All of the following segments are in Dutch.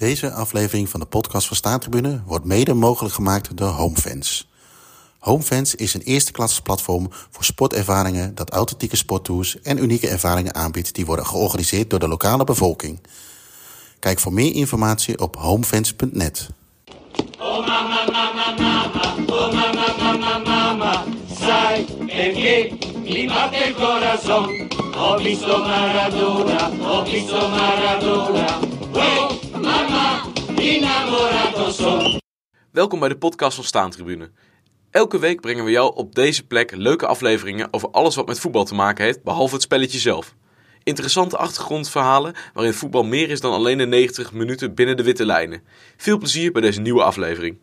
Deze aflevering van de podcast van Staantribune wordt mede mogelijk gemaakt door HomeFans. HomeFans is een eerste klasse platform voor sportervaringen dat authentieke sporttours en unieke ervaringen aanbiedt die worden georganiseerd door de lokale bevolking. Kijk voor meer informatie op homefans.net. Oh oh. Mama, innamorato son. Welkom bij de podcast van Staantribune. Elke week brengen we jou op deze plek leuke afleveringen over alles wat met voetbal te maken heeft, behalve het spelletje zelf. Interessante achtergrondverhalen waarin voetbal meer is dan alleen de 90 minuten binnen de witte lijnen. Veel plezier bij deze nieuwe aflevering.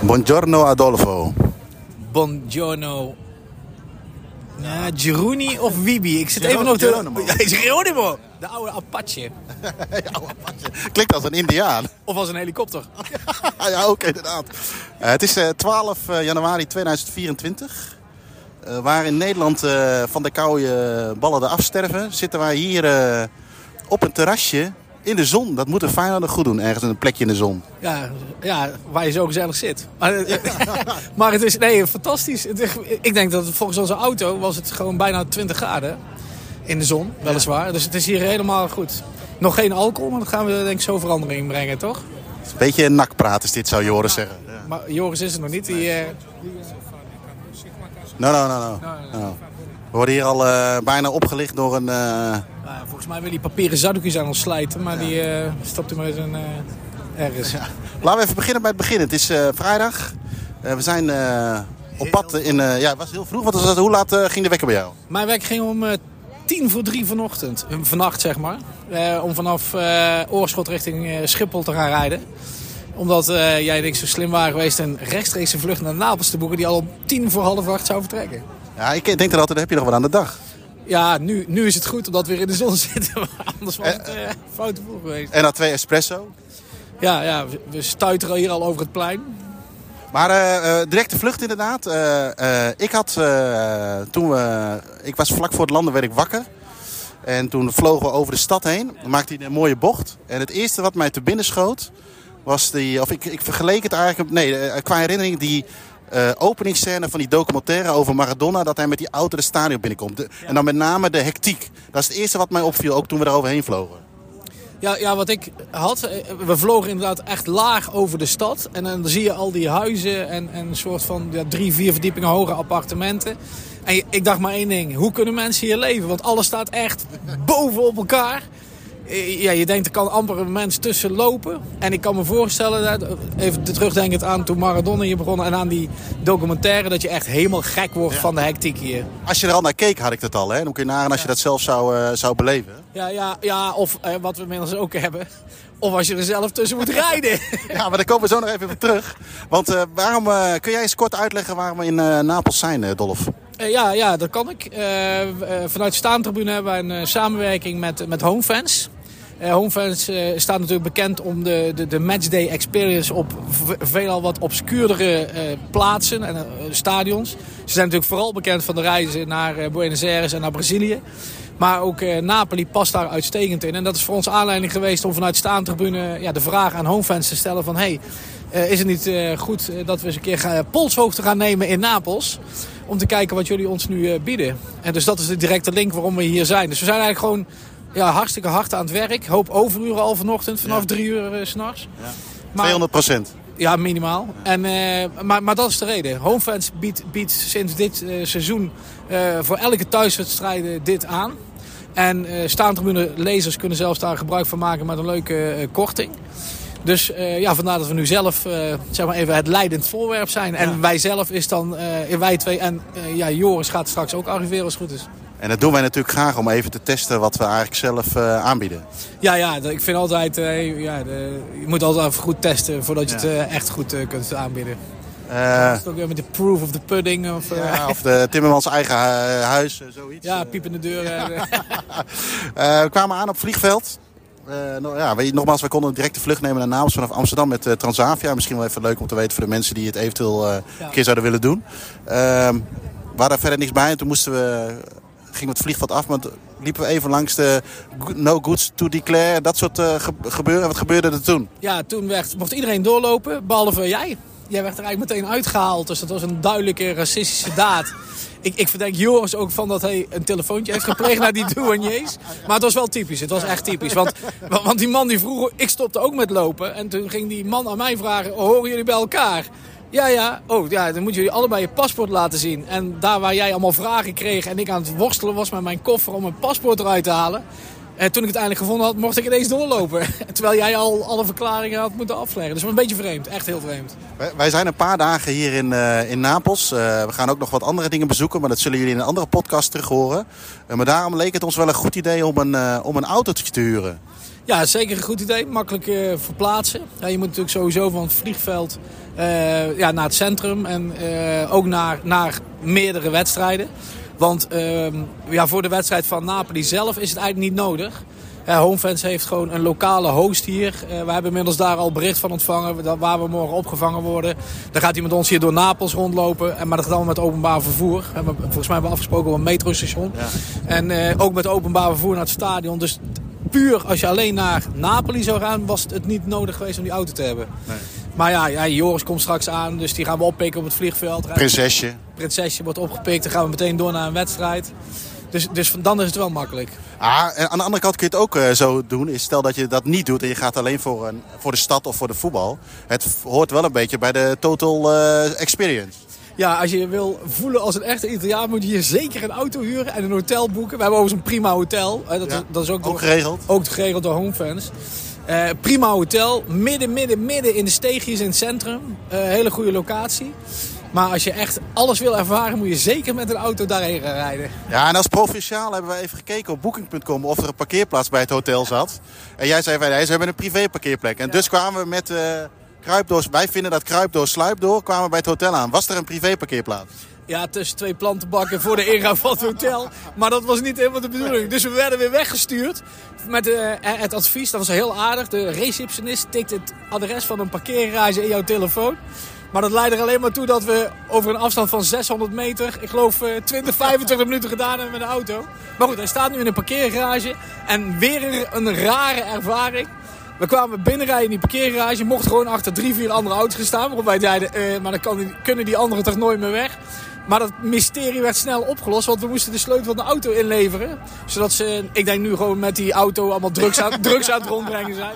Buongiorno Adolfo. Buongiorno. Ja, Giruni of Wibi? Ik zit even nog te... Geronimo. Ja, is Geronimo. De oude Apache. Klinkt als een Indiaan. Of als een helikopter. ja, ook inderdaad. Eh, het is eh, 12 januari 2024. Eh, waar in Nederland eh, van de koude ballen de afsterven, zitten wij hier eh, op een terrasje in de zon. Dat moet een Feyenoord goed doen, ergens een plekje in de zon. Ja, ja, waar je zo gezellig zit. Maar, maar het is nee, fantastisch. Het is- Ik denk dat volgens onze auto was het gewoon bijna 20 graden in de zon, weliswaar. Dus het is hier helemaal goed. Nog geen alcohol, maar dat gaan we denk ik zo verandering brengen, toch? Een beetje een nakpraat is dit, zou Joris zeggen. Ja. Maar Joris is er nog niet. Die, eh, No, no, no, no. no. We worden hier al eh, bijna opgelicht door een... eh, volgens mij wil hij papieren zakdoekjes aan ons slijten, maar die eh stopt hij met eh ergens. Laten we even beginnen bij het begin. Het is vrijdag. We zijn op pad in... ja, het was heel vroeg. Wat was het? Hoe laat ging de wekker bij jou? Mijn werk ging om tien voor drie vanochtend. Eh, Vannacht, zeg maar. Om vanaf Oorschot richting Schiphol te gaan rijden. Omdat jij denk ik zo slim waren geweest een rechtstreekse vlucht naar Napels te boeken... die al om tien voor half acht zou vertrekken. Ja, ik denk er altijd, heb je nog wat aan de dag. Ja, nu, nu is het goed omdat we weer in de zon zitten. Maar anders was het eh foute boel geweest. En dan twee espresso. Ja, ja we, we stuiteren hier al over het plein. Maar eh, eh, directe vlucht inderdaad. Eh, eh, ik had eh, toen we... Ik was vlak voor het landen werd ik wakker. En toen vlogen we over de stad heen. Dan maakte hij een mooie bocht. En het eerste wat mij te binnen schoot... was die... Of ik, ik vergeleek het eigenlijk... Nee, eh, qua herinnering die... eh openingsscène van die documentaire over Maradona... dat hij met die auto de stadion binnenkomt. De- En dan met name de hectiek. Dat is het eerste wat mij opviel, ook toen we er overheen vlogen. Ja, ja, wat ik had, eh, we vlogen inderdaad echt laag over de stad. En dan zie je al die huizen en, en een soort van ja, drie, vier verdiepingen hoge appartementen. En ik dacht maar één ding, hoe kunnen mensen hier leven? Want alles staat echt boven op elkaar. Eh, Ja, je denkt er kan amper een mens tussen lopen. En ik kan me voorstellen, dat, even terugdenkend aan toen Maradona hier begon... en aan die documentaire, dat je echt helemaal gek wordt van de hectiek hier. Als je er al naar keek, had ik dat al. Hè? Dan kun je nagaan als je dat zelf zou, eh, zou beleven. Ja, ja, ja of eh, wat we inmiddels ook hebben... of als je er zelf tussen moet rijden. Ja, maar daar komen we zo nog even op terug. Want waarom, kun jij eens kort uitleggen waarom we in Napels zijn, Dolf? Ja, ja, dat kan ik. Vanuit Staantribune hebben wij een samenwerking met, met Homefans. Eh, Homefans eh, staat natuurlijk bekend om de, de, de matchday experience op veelal wat obscuurdere eh, plaatsen en stadions. Ze zijn natuurlijk vooral bekend van de reizen naar Buenos Aires en naar Brazilië. Maar ook Napoli past daar uitstekend in. En dat is voor ons aanleiding geweest om vanuit Staantribune ja, de vraag aan Homefans te stellen van... Hey, is het niet goed dat we eens een keer gaan, polshoogte gaan nemen in Napels? Om te kijken wat jullie ons nu bieden. En dus dat is de directe link waarom we hier zijn. Dus we zijn eigenlijk gewoon ja, hartstikke hard aan het werk. Hoop overuren al vanochtend, vanaf drie uur eh, 's s'nachts. Maar- 200 procent. ja, minimaal. En, eh, maar, maar dat is de reden. Homefans biedt, biedt sinds dit eh, seizoen eh, voor elke thuiswedstrijden dit aan. En eh staantribune lezers kunnen zelfs daar gebruik van maken met een leuke eh, korting. Dus eh, ja, vandaar dat we nu zelf eh, zeg maar even het leidend voorwerp zijn. En wij zelf is dan, eh, wij twee en eh, ja, Joris gaat straks ook arriveren als het goed is. En dat doen wij natuurlijk graag om even te testen wat we eigenlijk zelf eh, aanbieden. Ja, ja, ik vind altijd, eh, ja, de, je moet altijd even goed testen voordat je het eh, echt goed kunt aanbieden. Eh, Is het ook weer met de proof of the pudding? Of, ja, of de Timmermans eigen hu- huis, zoiets. Ja, piepende deuren. Eh, we kwamen aan op vliegveld. Ja, je, nogmaals, we konden direct de vlucht nemen naar Napels vanaf Amsterdam met Transavia. Misschien wel even leuk om te weten voor de mensen die het eventueel eh, een keer zouden willen doen. Ehm, we hadden verder niks bij en toen moesten we gingen we het vliegveld af, maar liepen we even langs de no goods to declare, dat soort uh, gebeuren. Wat gebeurde er toen? Ja, toen werd, mocht iedereen doorlopen, behalve jij. Jij werd er eigenlijk meteen uitgehaald, dus dat was een duidelijke racistische daad. Ik, ik verdenk Joris ook van dat hij een telefoontje heeft gepleegd naar die douaniers. Maar het was wel typisch. Het was echt typisch. Want, want die man die vroeg, ik stopte ook met lopen. En toen ging die man aan mij vragen, horen jullie bij elkaar? Ja, ja. Oh, ja, dan moeten jullie allebei je paspoort laten zien. En daar waar jij allemaal vragen kreeg en ik aan het worstelen was met mijn koffer om mijn paspoort eruit te halen. En toen ik het eindelijk gevonden had, mocht ik ineens doorlopen. Terwijl jij al alle verklaringen had moeten afleggen. Dus een beetje vreemd. Echt heel vreemd. Wij zijn een paar dagen hier in, uh, in Napels. Uh, we gaan ook nog wat andere dingen bezoeken. Maar dat zullen jullie in een andere podcast terug horen. Maar daarom leek het ons wel een goed idee om een, om een autootje te huren. Ja, zeker een goed idee. Makkelijk verplaatsen. Ja, je moet natuurlijk sowieso van het vliegveld ja, naar het centrum. En ook naar, naar meerdere wedstrijden. Want uh, ja, voor de wedstrijd van Napoli zelf is het eigenlijk niet nodig. Homefans heeft gewoon een lokale host hier. We hebben inmiddels daar al bericht van ontvangen waar we morgen opgevangen worden. Dan gaat hij met ons hier door Napels rondlopen. En, maar dat gaat allemaal met openbaar vervoer. Volgens mij hebben we afgesproken op een metrostation. Ja. En ook met openbaar vervoer naar het stadion. Dus puur als je alleen naar Napoli zou gaan, was het niet nodig geweest om die auto te hebben. Nee. Maar ja, ja, Joris komt straks aan, dus die gaan we oppikken op het vliegveld. Prinsesje. Prinsesje wordt opgepikt, dan gaan we meteen door naar een wedstrijd. Dus, dus dan is het wel makkelijk. Ah, en aan de andere kant kun je het ook uh, zo doen. Is stel dat je dat niet doet en je gaat alleen voor, een, voor de stad of voor de voetbal. Het hoort wel een beetje bij de total uh, experience. Ja, als je wil voelen als een echte Italiaan moet je hier zeker een auto huren en een hotel boeken. We hebben overigens een prima hotel. Dat, ja, dat is ook, ook geregeld? Ook geregeld door homefans. Uh, prima hotel, midden, midden, midden in de steegjes in het centrum. Uh, hele goede locatie. Maar als je echt alles wil ervaren, moet je zeker met een auto daarheen gaan rijden. Ja, en als provinciaal hebben we even gekeken op booking.com of er een parkeerplaats bij het hotel zat. En jij zei van, nee, ze hebben een privé parkeerplek. En ja. dus kwamen we met uh, Kruipdoor, wij vinden dat Kruipdoor, Sluipdoor, kwamen bij het hotel aan. Was er een privé parkeerplaats? Ja, tussen twee plantenbakken voor de ingang van het hotel. Maar dat was niet helemaal de bedoeling. Dus we werden weer weggestuurd met uh, het advies. Dat was heel aardig. De receptionist tikt het adres van een parkeergarage in jouw telefoon. Maar dat leidde er alleen maar toe dat we over een afstand van 600 meter, ik geloof 20, 25 minuten gedaan hebben met de auto. Maar goed, hij staat nu in een parkeergarage. En weer een rare ervaring. We kwamen binnenrijden in die parkeergarage. Mochten gewoon achter drie, vier andere auto's gaan staan. Waarop wij zeiden, uh, maar dan kan, kunnen die anderen toch nooit meer weg. Maar dat mysterie werd snel opgelost, want we moesten de sleutel van de auto inleveren. Zodat ze, ik denk nu gewoon met die auto allemaal drugs aan, drugs aan het rondbrengen zijn.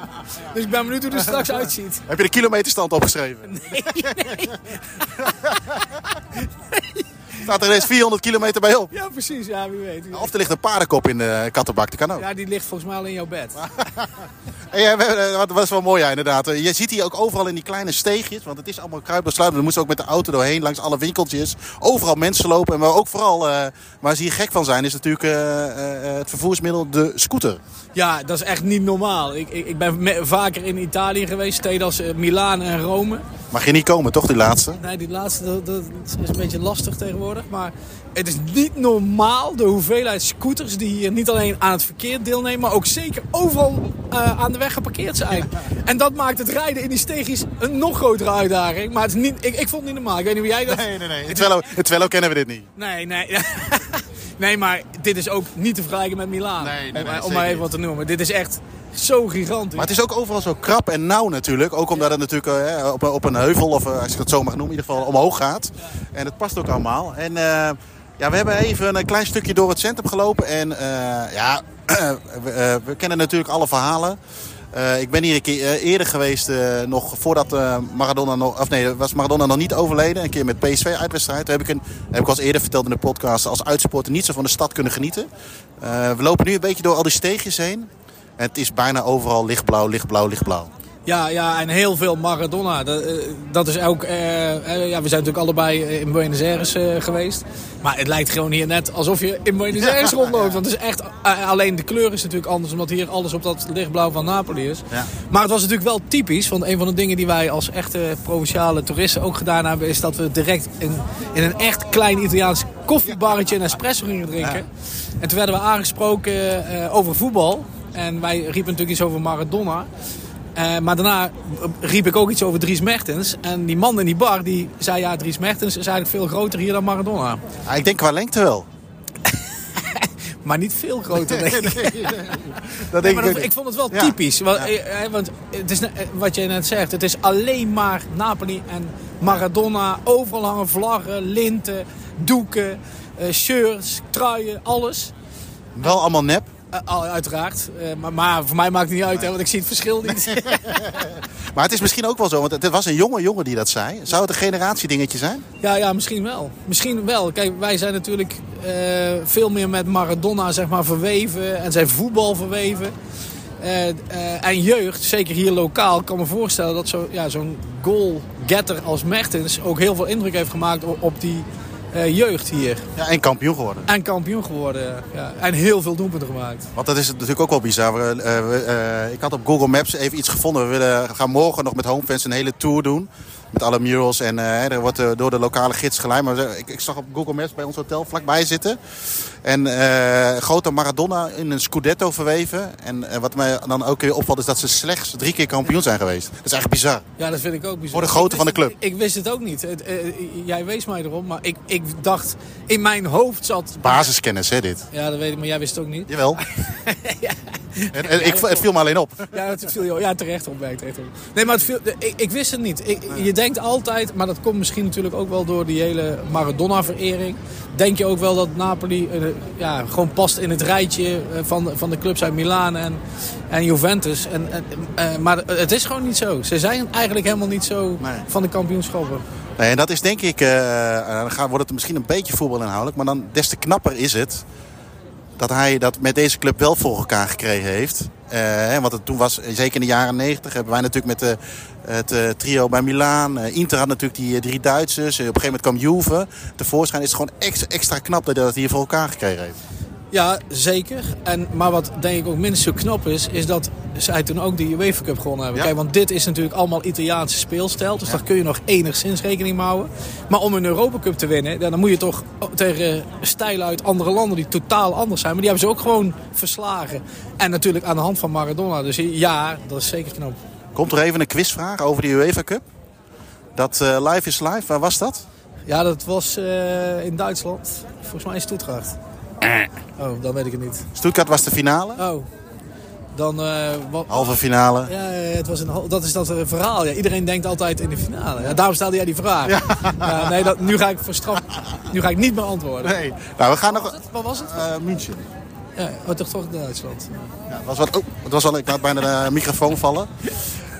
Dus ik ben benieuwd hoe het er straks uitziet. Heb je de kilometerstand opgeschreven? Nee, nee. Staat er ineens 400 kilometer bij op. Ja, precies. Ja, wie weet. Of er ligt een paardenkop in de kattenbak, dat kan ook. Ja, die ligt volgens mij al in jouw bed. ja, dat was wel mooi, ja, inderdaad. Je ziet hier ook overal in die kleine steegjes, want het is allemaal kruipbesluit. We moesten ook met de auto doorheen, langs alle winkeltjes. Overal mensen lopen. En waar ook vooral, uh, waar ze hier gek van zijn, is natuurlijk uh, uh, het vervoersmiddel de scooter. Ja, dat is echt niet normaal. Ik, ik, ik ben vaker in Italië geweest, steden als Milaan en Rome. Mag je niet komen, toch, die laatste? Nee, die laatste dat, dat is een beetje lastig tegenwoordig. Maar het is niet normaal de hoeveelheid scooters die hier niet alleen aan het verkeer deelnemen, maar ook zeker overal uh, aan de weg geparkeerd zijn. En dat maakt het rijden in die steegjes een nog grotere uitdaging. Maar het is niet, ik, ik vond het niet normaal. Ik weet niet hoe jij dat... Nee, nee, nee. In Twello kennen we dit niet. Nee, nee. nee, maar dit is ook niet te vergelijken met Milaan. Nee, nee, nee, om, maar even wat te noemen. Dit is echt zo gigantisch. Maar het is ook overal zo krap en nauw natuurlijk. Ook omdat het natuurlijk uh, op, op, een heuvel, of uh, als je het zo mag noemen, in ieder geval omhoog gaat. Ja. En het past ook allemaal. En uh, ja, we hebben even een klein stukje door het centrum gelopen. En ja, we, we, kennen natuurlijk alle verhalen. Ik ben hier een keer eerder geweest, nog voordat Maradona nog, of nee, was Maradona nog niet overleden. Een keer met PSV uitwedstrijd. Daar heb ik, een, heb ik al eerder verteld in de podcast, als uitsporter niet zo van de stad kunnen genieten. we lopen nu een beetje door al die steegjes heen. En het is bijna overal lichtblauw, lichtblauw, lichtblauw. Ja, ja, en heel veel Maradona. Dat, dat is ook... Uh, ja, we zijn natuurlijk allebei in Buenos Aires geweest. Maar het lijkt gewoon hier net alsof je in Buenos Aires ja, rondloopt. Want het is echt... Alleen de kleur is natuurlijk anders. Omdat hier alles op dat lichtblauw van Napoli is. Ja. Maar het was natuurlijk wel typisch. Want een van de dingen die wij als echte provinciale toeristen ook gedaan hebben... is dat we direct in, in een echt klein Italiaans koffiebarretje een espresso gingen drinken. Ja. En toen werden we aangesproken over voetbal. En wij riepen natuurlijk iets over Maradona. Uh, maar daarna riep ik ook iets over Dries Mertens. En die man in die bar die zei ja, Dries Mertens is eigenlijk veel groter hier dan Maradona. Ah, ik denk qua lengte wel. Maar niet veel groter, denk ik. Dat Nee, denk ik dat- ik vond het wel Ja. typisch. Want, Ja. eh, eh, want het is, eh, wat jij net zegt, het is alleen maar Napoli en Maradona. Overal hangen vlaggen, linten, doeken, eh, shirts, truien, alles. Wel allemaal nep. Eh, uiteraard. Eh, maar, maar voor mij maakt het niet uit, hè, want ik zie het verschil niet. Maar het is misschien ook wel zo, want het was een jonge jongen die dat zei. Zou het een generatiedingetje zijn? ja, ja, misschien wel. Misschien wel. Kijk, wij zijn natuurlijk eh, veel meer met Maradona zeg maar, verweven en zijn voetbal verweven. En jeugd, zeker hier lokaal, kan me voorstellen dat zo, ja, zo'n goal-getter als Mertens ook heel veel indruk heeft gemaakt op, op die jeugd hier. Ja, en kampioen geworden. En kampioen geworden. Ja. En heel veel doelpunten gemaakt. Want dat is natuurlijk ook wel bizar. We, eh, we, eh, ik had op Google Maps even iets gevonden. We willen, gaan morgen nog met Homefans een hele tour doen. Met alle murals. En eh, er wordt eh, door de lokale gids geleid. Maar ik, ik zag op Google Maps bij ons hotel vlakbij zitten. En eh grote Maradona in een Scudetto verweven. En eh, wat mij dan ook weer opvalt is dat ze slechts drie keer kampioen zijn geweest. Dat is eigenlijk bizar. Ja, dat vind ik ook bijzonder. Voor de grootte Ik van de club. Ik, ik wist het ook niet. Het, eh, jij wees mij erom, maar ik, ik dacht... In mijn hoofd zat... Basiskennis hè dit. Ja, dat weet ik, maar jij wist het ook niet. Jawel. en, en ik, het viel me alleen op. Ja, het viel, ja terecht op. Nee, terecht op. nee maar het viel, ik, ik wist het niet. Ik, je denkt altijd, maar dat komt misschien natuurlijk ook wel door die hele Maradona-verering. Denk je ook wel dat Napoli eh, ja, gewoon past in het rijtje eh, van, de- van de clubs uit Milaan en, en Juventus. En, en, eh, maar het is gewoon niet zo. Ze zijn eigenlijk helemaal niet zo Nee. van de kampioenschappen. Nee, en dat is denk ik, dan gaat- wordt het misschien een beetje voetbalinhoudelijk, maar dan des te knapper is het dat hij dat met deze club wel voor elkaar gekregen heeft. Hè, want het toen was, zeker in de jaren negentig, hebben wij natuurlijk met de, het eh, trio bij Milaan. eh, Inter had natuurlijk die drie Duitsers. Op een gegeven moment kwam Juve. Tevoorschijn is het gewoon extra knap dat hij dat hier voor elkaar gekregen heeft. Ja, zeker. En, maar wat denk ik ook minstens zo knap is, is dat zij toen ook de UEFA Cup gewonnen hebben. Ja. Kijk, want dit is natuurlijk allemaal Italiaanse speelstijl. Dus daar kun je nog enigszins rekening mee houden. Maar om een Europa Cup te winnen, dan moet je toch tegen stijlen uit andere landen die totaal anders zijn. Maar die hebben ze ook gewoon verslagen. En natuurlijk aan de hand van Maradona. Dus ja, dat is zeker knap. Komt er even een quizvraag over de UEFA Cup? Dat eh, Live is Live, waar was dat? Ja, dat was eh, in Duitsland. Volgens mij in Stuttgart. Oh, dan weet ik het niet. Stuttgart was de finale. Oh, dan... eh, wat, Halve finale. Ja, ja, het was een, dat is dat eh, verhaal. Ja. Iedereen denkt altijd in de finale. Ja, daarom stelde jij die vraag. Ja. nee, dat, nu ga ik. Nu ga ik niet meer antwoorden. Nee. Nou, we gaan Wat nog... was het? Wat was het? eh München. Ja, oh, toch toch Duitsland. Ja, het was wat, oh, het was al, ik laat bijna de microfoon vallen.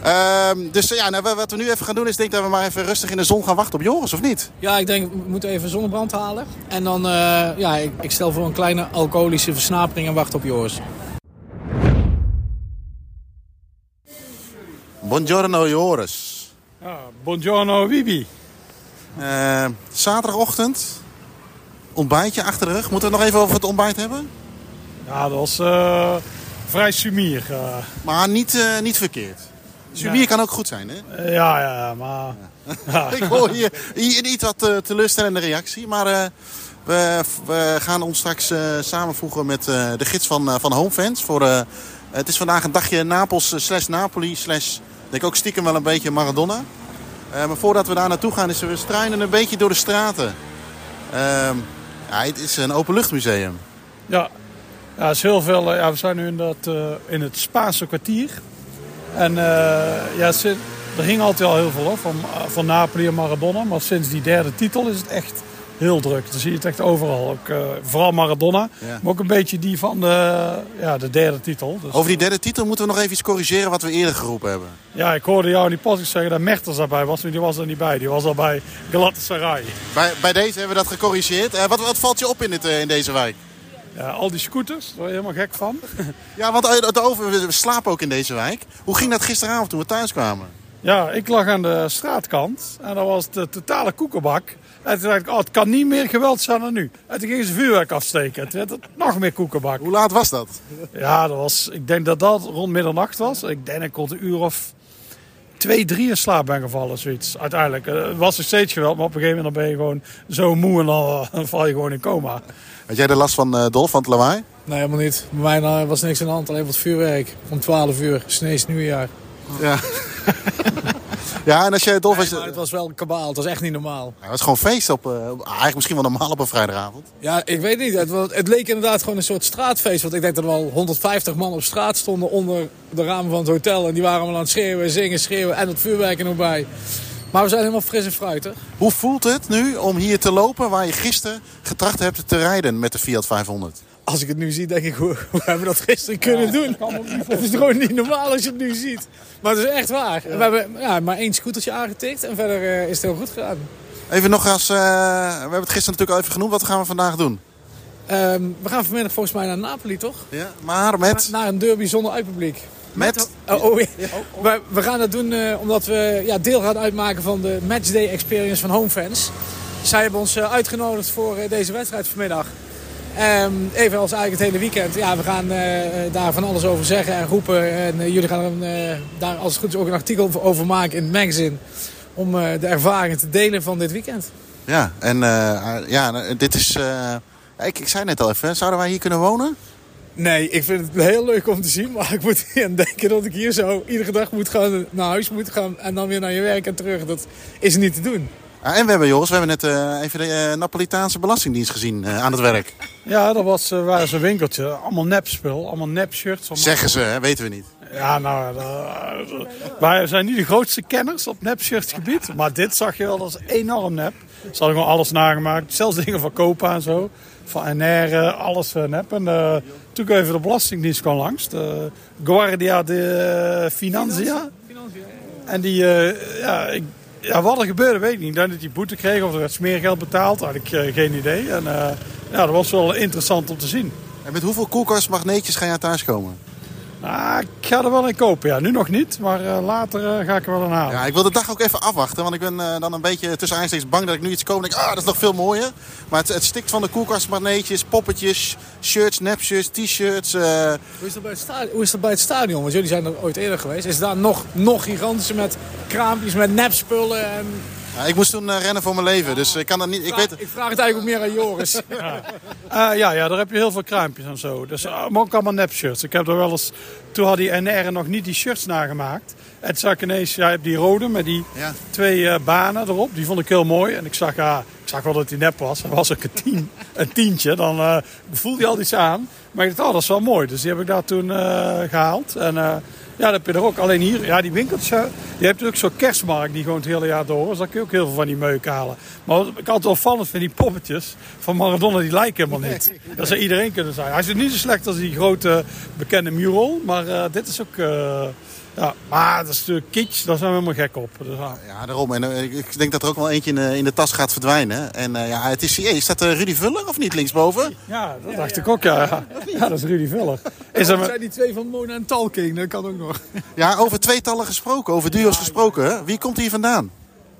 Ehm, dus ja, nou, wat we nu even gaan doen is denk ik dat we maar even rustig in de zon gaan wachten op Joris, of niet? Ja, ik denk, we moeten even zonnebrand halen. En dan, eh, ja, ik, ik stel voor een kleine alcoholische versnapering en wacht op Joris. Buongiorno Joris. Ja, buongiorno Bibi. Eh, zaterdagochtend, ontbijtje achter de rug. Moeten we het nog even over het ontbijt hebben? Ja, dat was eh, vrij sumier. eh. Maar niet, eh, niet verkeerd. Sumier kan ook goed zijn, hè? Eh, ja, ja, ja, maar... Ja. Ik hoor hier, hier iets wat eh, teleurstellende reactie. Maar eh, we, we gaan ons straks samenvoegen met de gids van, van Homefans. Voor, het is vandaag een dagje Napels slash Napoli slash... denk ook stiekem wel een beetje Maradona. Maar voordat we daar naartoe gaan is we struinen een beetje door de straten. Ehm, ja, het is een openluchtmuseum. Ja, ja, is heel veel. ja, we zijn nu in, dat, in het Spaanse kwartier. En eh, ja, er hing altijd al heel veel hoor, van, van Napoli en Maradona. Maar sinds die derde titel is het echt heel druk. Dan zie je het echt overal. Ook, eh, vooral Maradona, Ja. maar ook een beetje die van de, ja, de derde titel. Dus, Over die derde titel moeten we nog even iets corrigeren wat we eerder geroepen hebben. Ja, ik hoorde jou in die podcast zeggen dat Mertens daarbij was. Maar die was er niet bij. Die was al bij Galatasaray. Bij, bij deze hebben we dat gecorrigeerd. Eh, wat, wat valt je op in, dit, in deze wijk? Ja, al die scooters, daar word je helemaal gek van. Ja, want eh, het over, we we slapen ook in deze wijk. Hoe ging dat gisteravond toen we thuis kwamen? Ja, ik lag aan de straatkant en dat was de totale koekenbak. En toen dacht ik, oh, het kan niet meer geweld zijn dan nu. En toen gingen ze vuurwerk afsteken. Toen werd het nog meer koekenbak. Hoe laat was dat? Ja, dat was, ik denk dat dat rond middernacht was. Ik denk dat ik rond een uur of twee, drie in slaap ben gevallen, zoiets. Uiteindelijk. Eh, Het was nog steeds geweld, maar op een gegeven moment ben je gewoon zo moe en dan, dan val je gewoon in coma. Had jij de last van eh Dolf, van het lawaai? Nee, helemaal niet. Bij mij eh, was niks aan de hand. Alleen wat vuurwerk. Om 12 uur. Snees nieuwjaar. Ja. Ja, en als je. Nee, je- maar het was wel een kabaal. Het was echt niet normaal. Ja, het was gewoon feest op... eh, eigenlijk misschien wel normaal op een vrijdagavond. Ja, ik weet niet. Het, was- het leek inderdaad gewoon een soort straatfeest. Want ik denk dat er wel 150 man op straat stonden onder de ramen van het hotel. En die waren allemaal aan het schreeuwen, zingen, schreeuwen en het vuurwerk er nog bij. Maar we zijn helemaal fris en fruitig. Hoe voelt het nu om hier te lopen waar je gisteren getracht hebt te rijden met de Fiat 500? Als ik het nu zie, denk ik, hoe, hoe hebben we dat gisteren kunnen doen? Het is gewoon niet normaal als je het nu ziet. Maar het is echt waar. We hebben ja, maar één scootertje aangetikt en verder eh, is het heel goed gegaan. Even nog als... eh, we hebben het gisteren natuurlijk al even genoemd. Wat gaan we vandaag doen? Ehm, we gaan vanmiddag volgens mij naar Napoli, toch? Ja, maar met... Naar een derby zonder uitpubliek. Met... Oh, oh, ja. we, we gaan dat doen eh, omdat we ja, deel gaan uitmaken van de matchday experience van Homefans. Zij hebben ons eh, uitgenodigd voor deze wedstrijd vanmiddag. Ehm, even als eigenlijk het hele weekend. Ja, we gaan eh, eh, daar van alles over zeggen en roepen. En eh, jullie gaan er, daar als het goed is ook een artikel over- maken in het magazine. Om de ervaringen te delen van dit weekend. Ja, en eh, ja, dit is... ik, ik zei net al even, zouden wij hier kunnen wonen? Nee, ik vind het heel leuk om te zien. Maar ik moet aan denken dat ik hier zo iedere dag moet gaan, naar huis moet gaan. En dan weer naar je werk en terug. Dat is niet te doen. Ah, en we hebben, Joris, we hebben net eh, even de eh, Napolitaanse Belastingdienst gezien eh, aan het werk. Ja, dat was, eh, waren zo'n winkeltje. Allemaal nepspul, allemaal nepshirts. allemaal- Zeggen ze, hè, weten we niet. Ja, nou, wij zijn niet de grootste kenners op nepshirtsgebied. Maar dit zag je wel, dat is enorm nep. Ze hadden gewoon alles nagemaakt. Zelfs dingen van Copa en zo. Van NR, alles nep. En eh, toen kwam even de Belastingdienst kwam langs. De Guardia de Financia. En die, eh, ja, ik, ja, wat er gebeurde weet ik niet. Dat die boete kreeg of er werd smeergeld betaald. Had ik eh, geen idee. En eh, ja, dat was wel interessant om te zien. En met hoeveel koelkastmagneetjes ga je thuis komen? Nou, ik ga er wel in kopen. Ja, nu nog niet, maar eh, later eh, ga ik er wel in halen. Ja, ik wil de dag ook even afwachten, want ik ben eh, dan een beetje tussen aanstekens bang dat ik nu iets koop en denk, ah, dat is nog veel mooier. Maar het, het stikt van de koelkastmagneetjes, poppetjes, shirts, nepshirts, t-shirts. eh, Hoe is, dat bij het stadion? Hoe is dat bij het stadion? Want jullie zijn er ooit eerder geweest. Is het daar nog, nog gigantischer met kraampjes, met nepspullen? En... ja, ik moest toen eh, rennen voor mijn leven, dus ik kan dat niet... Ik weet, ik vraag het eigenlijk ook meer aan Joris. Eh, ja, ja, daar heb je heel veel kruimpjes en zo. Dus, maar ook allemaal nepshirts. Ik heb er wel eens... Toen had die NR nog niet die shirts nagemaakt. En toen zag ik ineens, ja, je hebt die rode met die Ja. twee eh, banen erop. Die vond ik heel mooi. En ik zag, ja, ik zag wel dat die nep was. Dat was ook een, tien, een tientje. Dan eh, voelde je al iets aan. Maar ik dacht, oh, dat is wel mooi. Dus die heb ik daar toen eh, gehaald. En eh, ja, dat heb je er ook. Alleen hier, ja, die winkels, eh, die hebt ook zo'n kerstmarkt die gewoon het hele jaar door is. Dan kun je ook heel veel van die meuk halen. Maar wat ik altijd opvallend vind, die poppetjes van Maradona, die lijken helemaal niet. Dat zou iedereen kunnen zijn. Hij is niet zo slecht als die grote bekende mural. Maar eh, dit is ook... eh, ja, maar dat is natuurlijk kitsch, daar zijn we helemaal gek op. Dus, ja. ja, daarom. En eh, ik- denk dat er ook wel eentje in de, in de tas gaat verdwijnen. En eh, ja, het is... Hey, is dat eh, Rudy Vuller of niet linksboven? Ja, dat dacht ik ook, ja. ja. Dat is Rudy Vuller. Is er zijn die twee van Mona en Talking. Dat kan ook nog. Ja, over tweetallen gesproken, over duo's gesproken. hè? Wie komt hier vandaan?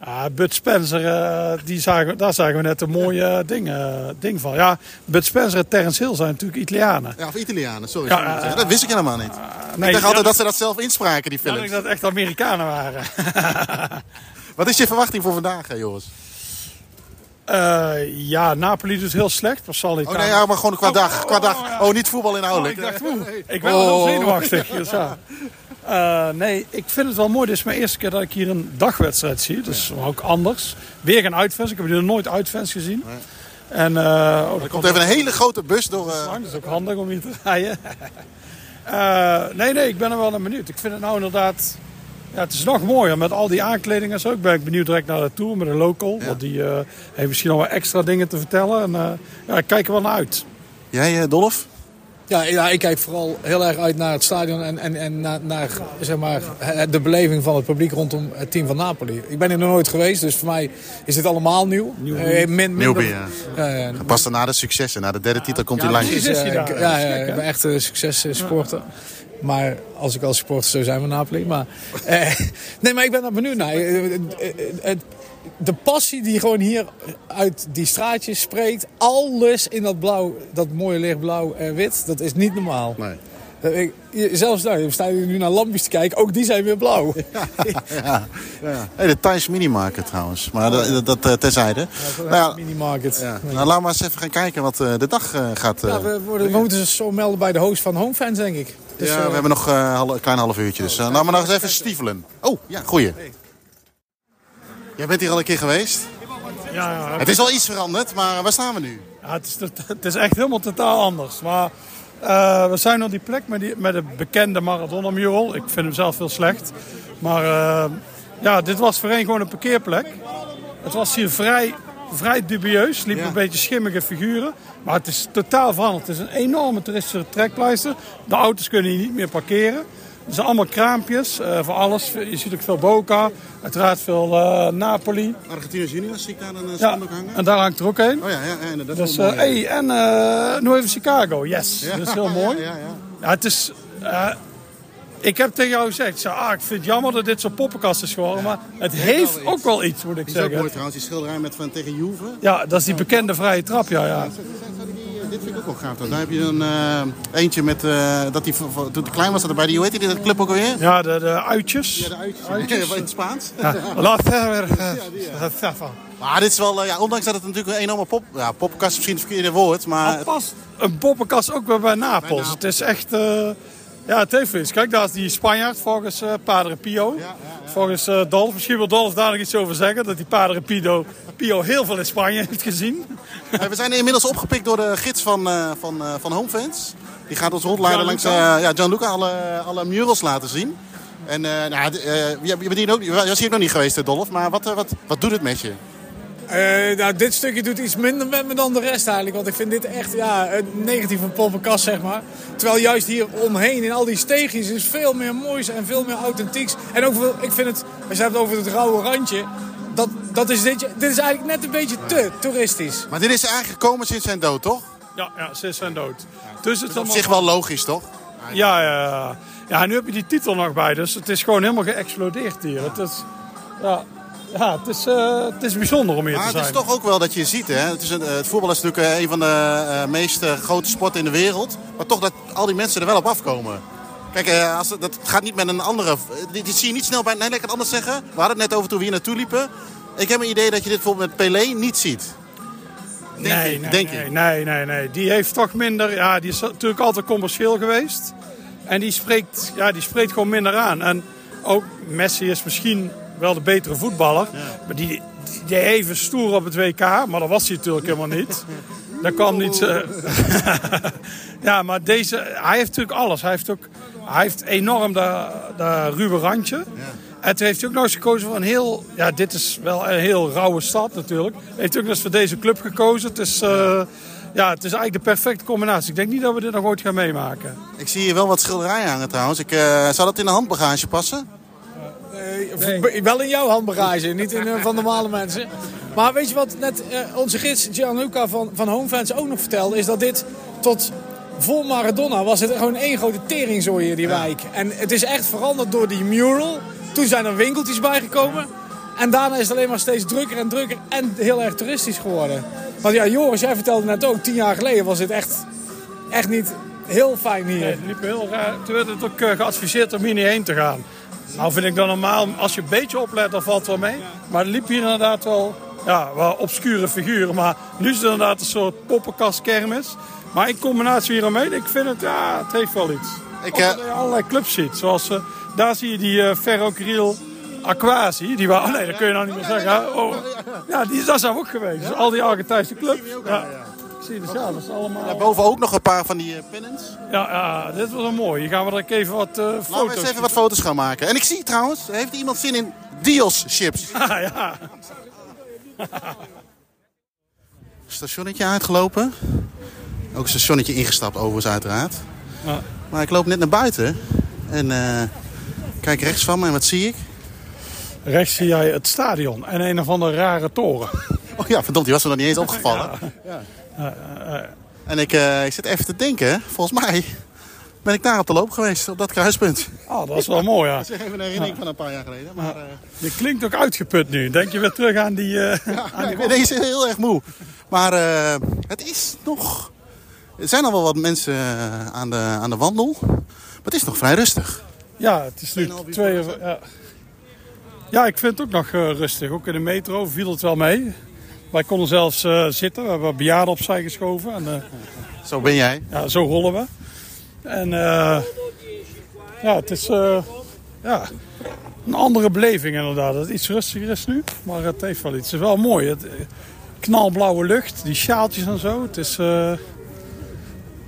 Ja, Bud Spencer, eh, die zagen, daar zagen we net een mooie ding, eh, ding van. Ja, Bud Spencer en Terence Hill zijn natuurlijk Italianen. Ja, of Italianen, sorry. Ja, eh, dat wist ik helemaal niet. Nee, ik dacht altijd dat ze dat zelf inspraken, die Ja, ik dacht dat echt Amerikanen waren. Wat is je verwachting voor vandaag, hè, Joris? Eh, ja, Napoli doet heel slecht. Maar zal Oh nee, ja, maar gewoon qua Oh, dag. oh, Qua oh, dag. ja. Oh, niet voetbal Oh, inhoudelijk. ik dacht, oeh, ik ben wel heel zenuwachtig. Dus, ja. Eh, nee, ik vind het wel mooi. Dit is mijn eerste keer dat ik hier een dagwedstrijd zie. Dus ook anders. Weer geen uitfans. Ik heb hier nog nooit uitfans gezien. En, oh, Er komt even een hele grote bus door. lang. Dat is ook handig om hier te rijden. Nee, nee, ik ben er wel naar benieuwd. Ik vind het nou inderdaad... Ja, het is nog mooier met al die aankleding en zo. Ik ben benieuwd direct naar de tour met de local. Want die heeft misschien nog wel extra dingen te vertellen. En ja, ik kijk er wel naar uit. Jij, Dolf? Ja, ja, ik kijk vooral heel erg uit naar het stadion en, en, en naar, naar zeg maar, eh, de beleving van het publiek rondom het team van Napoli. Ik ben er nog nooit geweest, dus voor mij is dit allemaal nieuw. Nieuw. Eh, min- minder- Nieuwbie, ja. Ja, ja. Pas na de successen, na de derde titel komt hij ja, langs. Dus, eh, ja, ja, ik ben echt een successupporter. Maar als ik als supporter zou zijn van Napoli. Maar, eh, nee, maar ik ben daar benieuwd naar. De passie die gewoon hier uit die straatjes spreekt. Alles in dat blauw, dat mooie lichtblauw en wit. Dat is niet normaal. Nee. Eh, ik- zelfs daar, we staan nu naar lampjes te kijken. Ook die zijn weer blauw. Ja, ja. Hey, de Thais Minimarket trouwens. Maar dat, dat, dat eh, terzijde. Nou ja, Minimarket. ja. Nou, laten we eens even gaan kijken wat eh, de dag gaat. Ja, we, worden, we moeten ze zo melden bij de host van Homefans, denk ik. Dus, ja, we hebben nog een klein half uurtje. Dus, eh, nou, maar nog eens even stiefelen. Oh, ja, goeie. Jij bent hier al een keer geweest. Ja, ja, Het is al iets veranderd, maar waar staan we nu? Ja, het, is, het is echt helemaal totaal anders. Maar eh, we zijn op die plek met, die, met de bekende Maradona mural. Ik vind hem zelf heel slecht. Maar eh, ja, dit was voorheen gewoon een parkeerplek. Het was hier vrij, vrij dubieus. Ja. een beetje schimmige figuren. Maar het is totaal veranderd. Het is een enorme toeristische trekpleister. De auto's kunnen hier niet meer parkeren. Er zijn allemaal kraampjes eh, voor alles. Je ziet ook veel Boca. Uiteraard veel eh, Napoli. Argentinos Juniors, zie ik daar een uh, Ja, en daar hangt er ook een. Oh ja, ja, ja. Dus, Dat is eh wel mooi, hey, en eh nu even Chicago, yes. Dat is heel mooi. Ja, Ja, ja, ja. het is... eh, ik heb tegen jou gezegd, ah, ik vind het jammer dat dit zo'n poppenkast is geworden. Maar het heeft wel ook wel iets, moet ik Die is ook zeggen. mooi trouwens, die schilderij met van tegen Juve. Ja, dat is die bekende vrije trap, ja. ja. Ook wel gaaf. Daar heb je een eh, eentje met, eh, dat die, toen hij klein was, dat er bij die, hoe heet die, dat club ook alweer? Ja, de, de uitjes. Ja, de uitjes. Uitjes. in het Spaans. Ja. La Ferrer. eh, Maar dit is wel, ja, ondanks dat het natuurlijk een enorme pop, ja, poppenkast is misschien het verkeerde woord, maar past een poppenkast ook weer bij Napels. Napels. Het is echt... ja, het heeft iets. Kijk, daar is die Spanjaard volgens eh Padre Pio. Volgens eh Dolf. Misschien wil Dolf daar nog iets over zeggen. Dat die Padre Pio, Pio heel veel in Spanje heeft gezien. We zijn inmiddels opgepikt door de gids van, eh, van, van Homefans. Die gaat ons rondleiden langs Gianluca. ja, Gianluca alle, alle murals laten zien. En nou, je, bent hier ook, je was hier nog niet geweest, Dolf, maar wat, wat, wat doet het met je? Eh, nou, dit stukje doet iets minder met me dan de rest eigenlijk. Want ik vind dit echt ja, een negatieve poppenkast, zeg maar. Terwijl juist hier omheen in al die steegjes is veel meer moois en veel meer authentieks. En ook, veel- ik vind het, als je het hebt over het rauwe randje... Dat, dat is dit, dit is eigenlijk net een beetje te toeristisch. Maar dit is eigenlijk gekomen sinds zijn dood, toch? Ja, ja ze zijn dood. Dus het is Op allemaal... zich wel logisch, toch? Ja, ja, ja. Ja, nu heb je die titel nog bij. Dus het is gewoon helemaal geëxplodeerd hier. Het is... Ja, ja het, is, eh, het is bijzonder om hier Maar te het zijn. is toch ook wel dat je ziet, hè? Het, is een, eh, het voetbal is natuurlijk eh, een van de meest grote sporten in de wereld. Maar toch dat al die mensen er wel op afkomen. Kijk, als, het- dat gaat niet met een andere... Dit, dit zie je niet snel bij... Nee, laat ik het anders zeggen. We hadden het net over toen we hier naartoe liepen. Ik heb een idee dat je dit bijvoorbeeld met Pelé niet ziet. Denk nee, ik, nee, denk nee, ik. nee, nee, nee. Die heeft toch minder... Ja, die is natuurlijk altijd commercieel geweest. En die spreekt, ja, die spreekt gewoon minder aan. En ook Messi is misschien wel de betere voetballer. Maar die, die, die even stoer op het WK. Maar dat was hij natuurlijk helemaal niet. Dat kwam niet... eh, ja, maar deze... Hij heeft natuurlijk alles. Hij heeft ook... Hij heeft enorm dat, dat ruwe randje. En toen heeft hij ook nog eens gekozen voor een heel... Ja, dit is wel een heel rauwe stad natuurlijk. Hij heeft ook nog eens voor deze club gekozen. Het is... eh, ja, het is eigenlijk de perfecte combinatie. Ik denk niet dat we dit nog ooit gaan meemaken. Ik zie hier wel wat schilderijen hangen trouwens. Ik, eh, zou dat in de handbagage passen? Wel in jouw handbagage, niet in eh, van normale mensen. Maar weet je wat net eh, onze gids Gianluca van, van Homefans ook nog vertelde? Is dat dit tot voor Maradona was het gewoon één grote teringzooi hier, die wijk. En het is echt veranderd door die mural. Toen zijn er winkeltjes bijgekomen. En daarna is het alleen maar steeds drukker en drukker en heel erg toeristisch geworden. Want ja, Joris, jij vertelde net ook, tien jaar geleden was het echt, echt niet heel fijn hier. Nee, het liep heel raar. Toen werd het ook eh, geadviseerd om hier niet heen te gaan. Nou vind ik dat normaal, als je een beetje oplet, dan valt het wel mee. Maar er liep hier inderdaad wel, ja, wel obscure figuren. Maar nu is het inderdaad een soort poppenkastkermis. Maar in combinatie hiermee, ik vind het, ja, het heeft wel iets. Ik, eh, dat je allerlei clubs ziet. Zoals, eh, daar zie je die eh Ferro Carril Aquasi. Die waren, oh nee, dat kun je nou niet meer zeggen. hè. Oh, ja, die is daar zijn we ook geweest. Dus al die Argentijnse clubs. Ja. Zie je, dus ja, dat is allemaal... Boven ook nog een paar van die eh, pennants. Ja, ja, dit was wel mooi. Hier gaan we ook even wat eh, Laten we foto's eens even wat foto's gaan maken. En ik zie trouwens, heeft iemand zin in Dios chips? Ah, ja. Stationnetje uitgelopen. Ook een stationnetje ingestapt overigens uiteraard. Ja. Maar ik loop net naar buiten. En eh, kijk rechts van me en wat zie ik? Rechts zie jij het stadion en een of andere rare toren. Oh ja, verdomd, die was me nog niet eens opgevallen. En ik, eh, ik zit even te denken, volgens mij ben ik daar op de loop geweest, op dat kruispunt. Oh, dat is wel mooi, ja. Dat is even een herinnering van een paar jaar geleden. Maar eh, Je klinkt ook uitgeput nu. Denk je weer terug aan die... eh, ja, ik ben deze heel erg moe. Maar eh, het is nog... Er zijn al wel wat mensen eh, aan de, aan de wandel. Maar het is nog vrij rustig. Ja, het is nu 2,5 uur twee. Ja. ja, ik vind het ook nog eh, rustig. Ook in de metro viel het wel mee. Wij konden zelfs eh, zitten. We hebben bejaarden opzij geschoven. En, eh, Zo ben jij. ja, zo rollen we. En eh, ja, het is... ja. een andere beleving inderdaad. Dat het iets rustiger is nu, maar het heeft wel iets. Het is wel mooi. Het, knalblauwe lucht, die sjaaltjes en zo. Het is...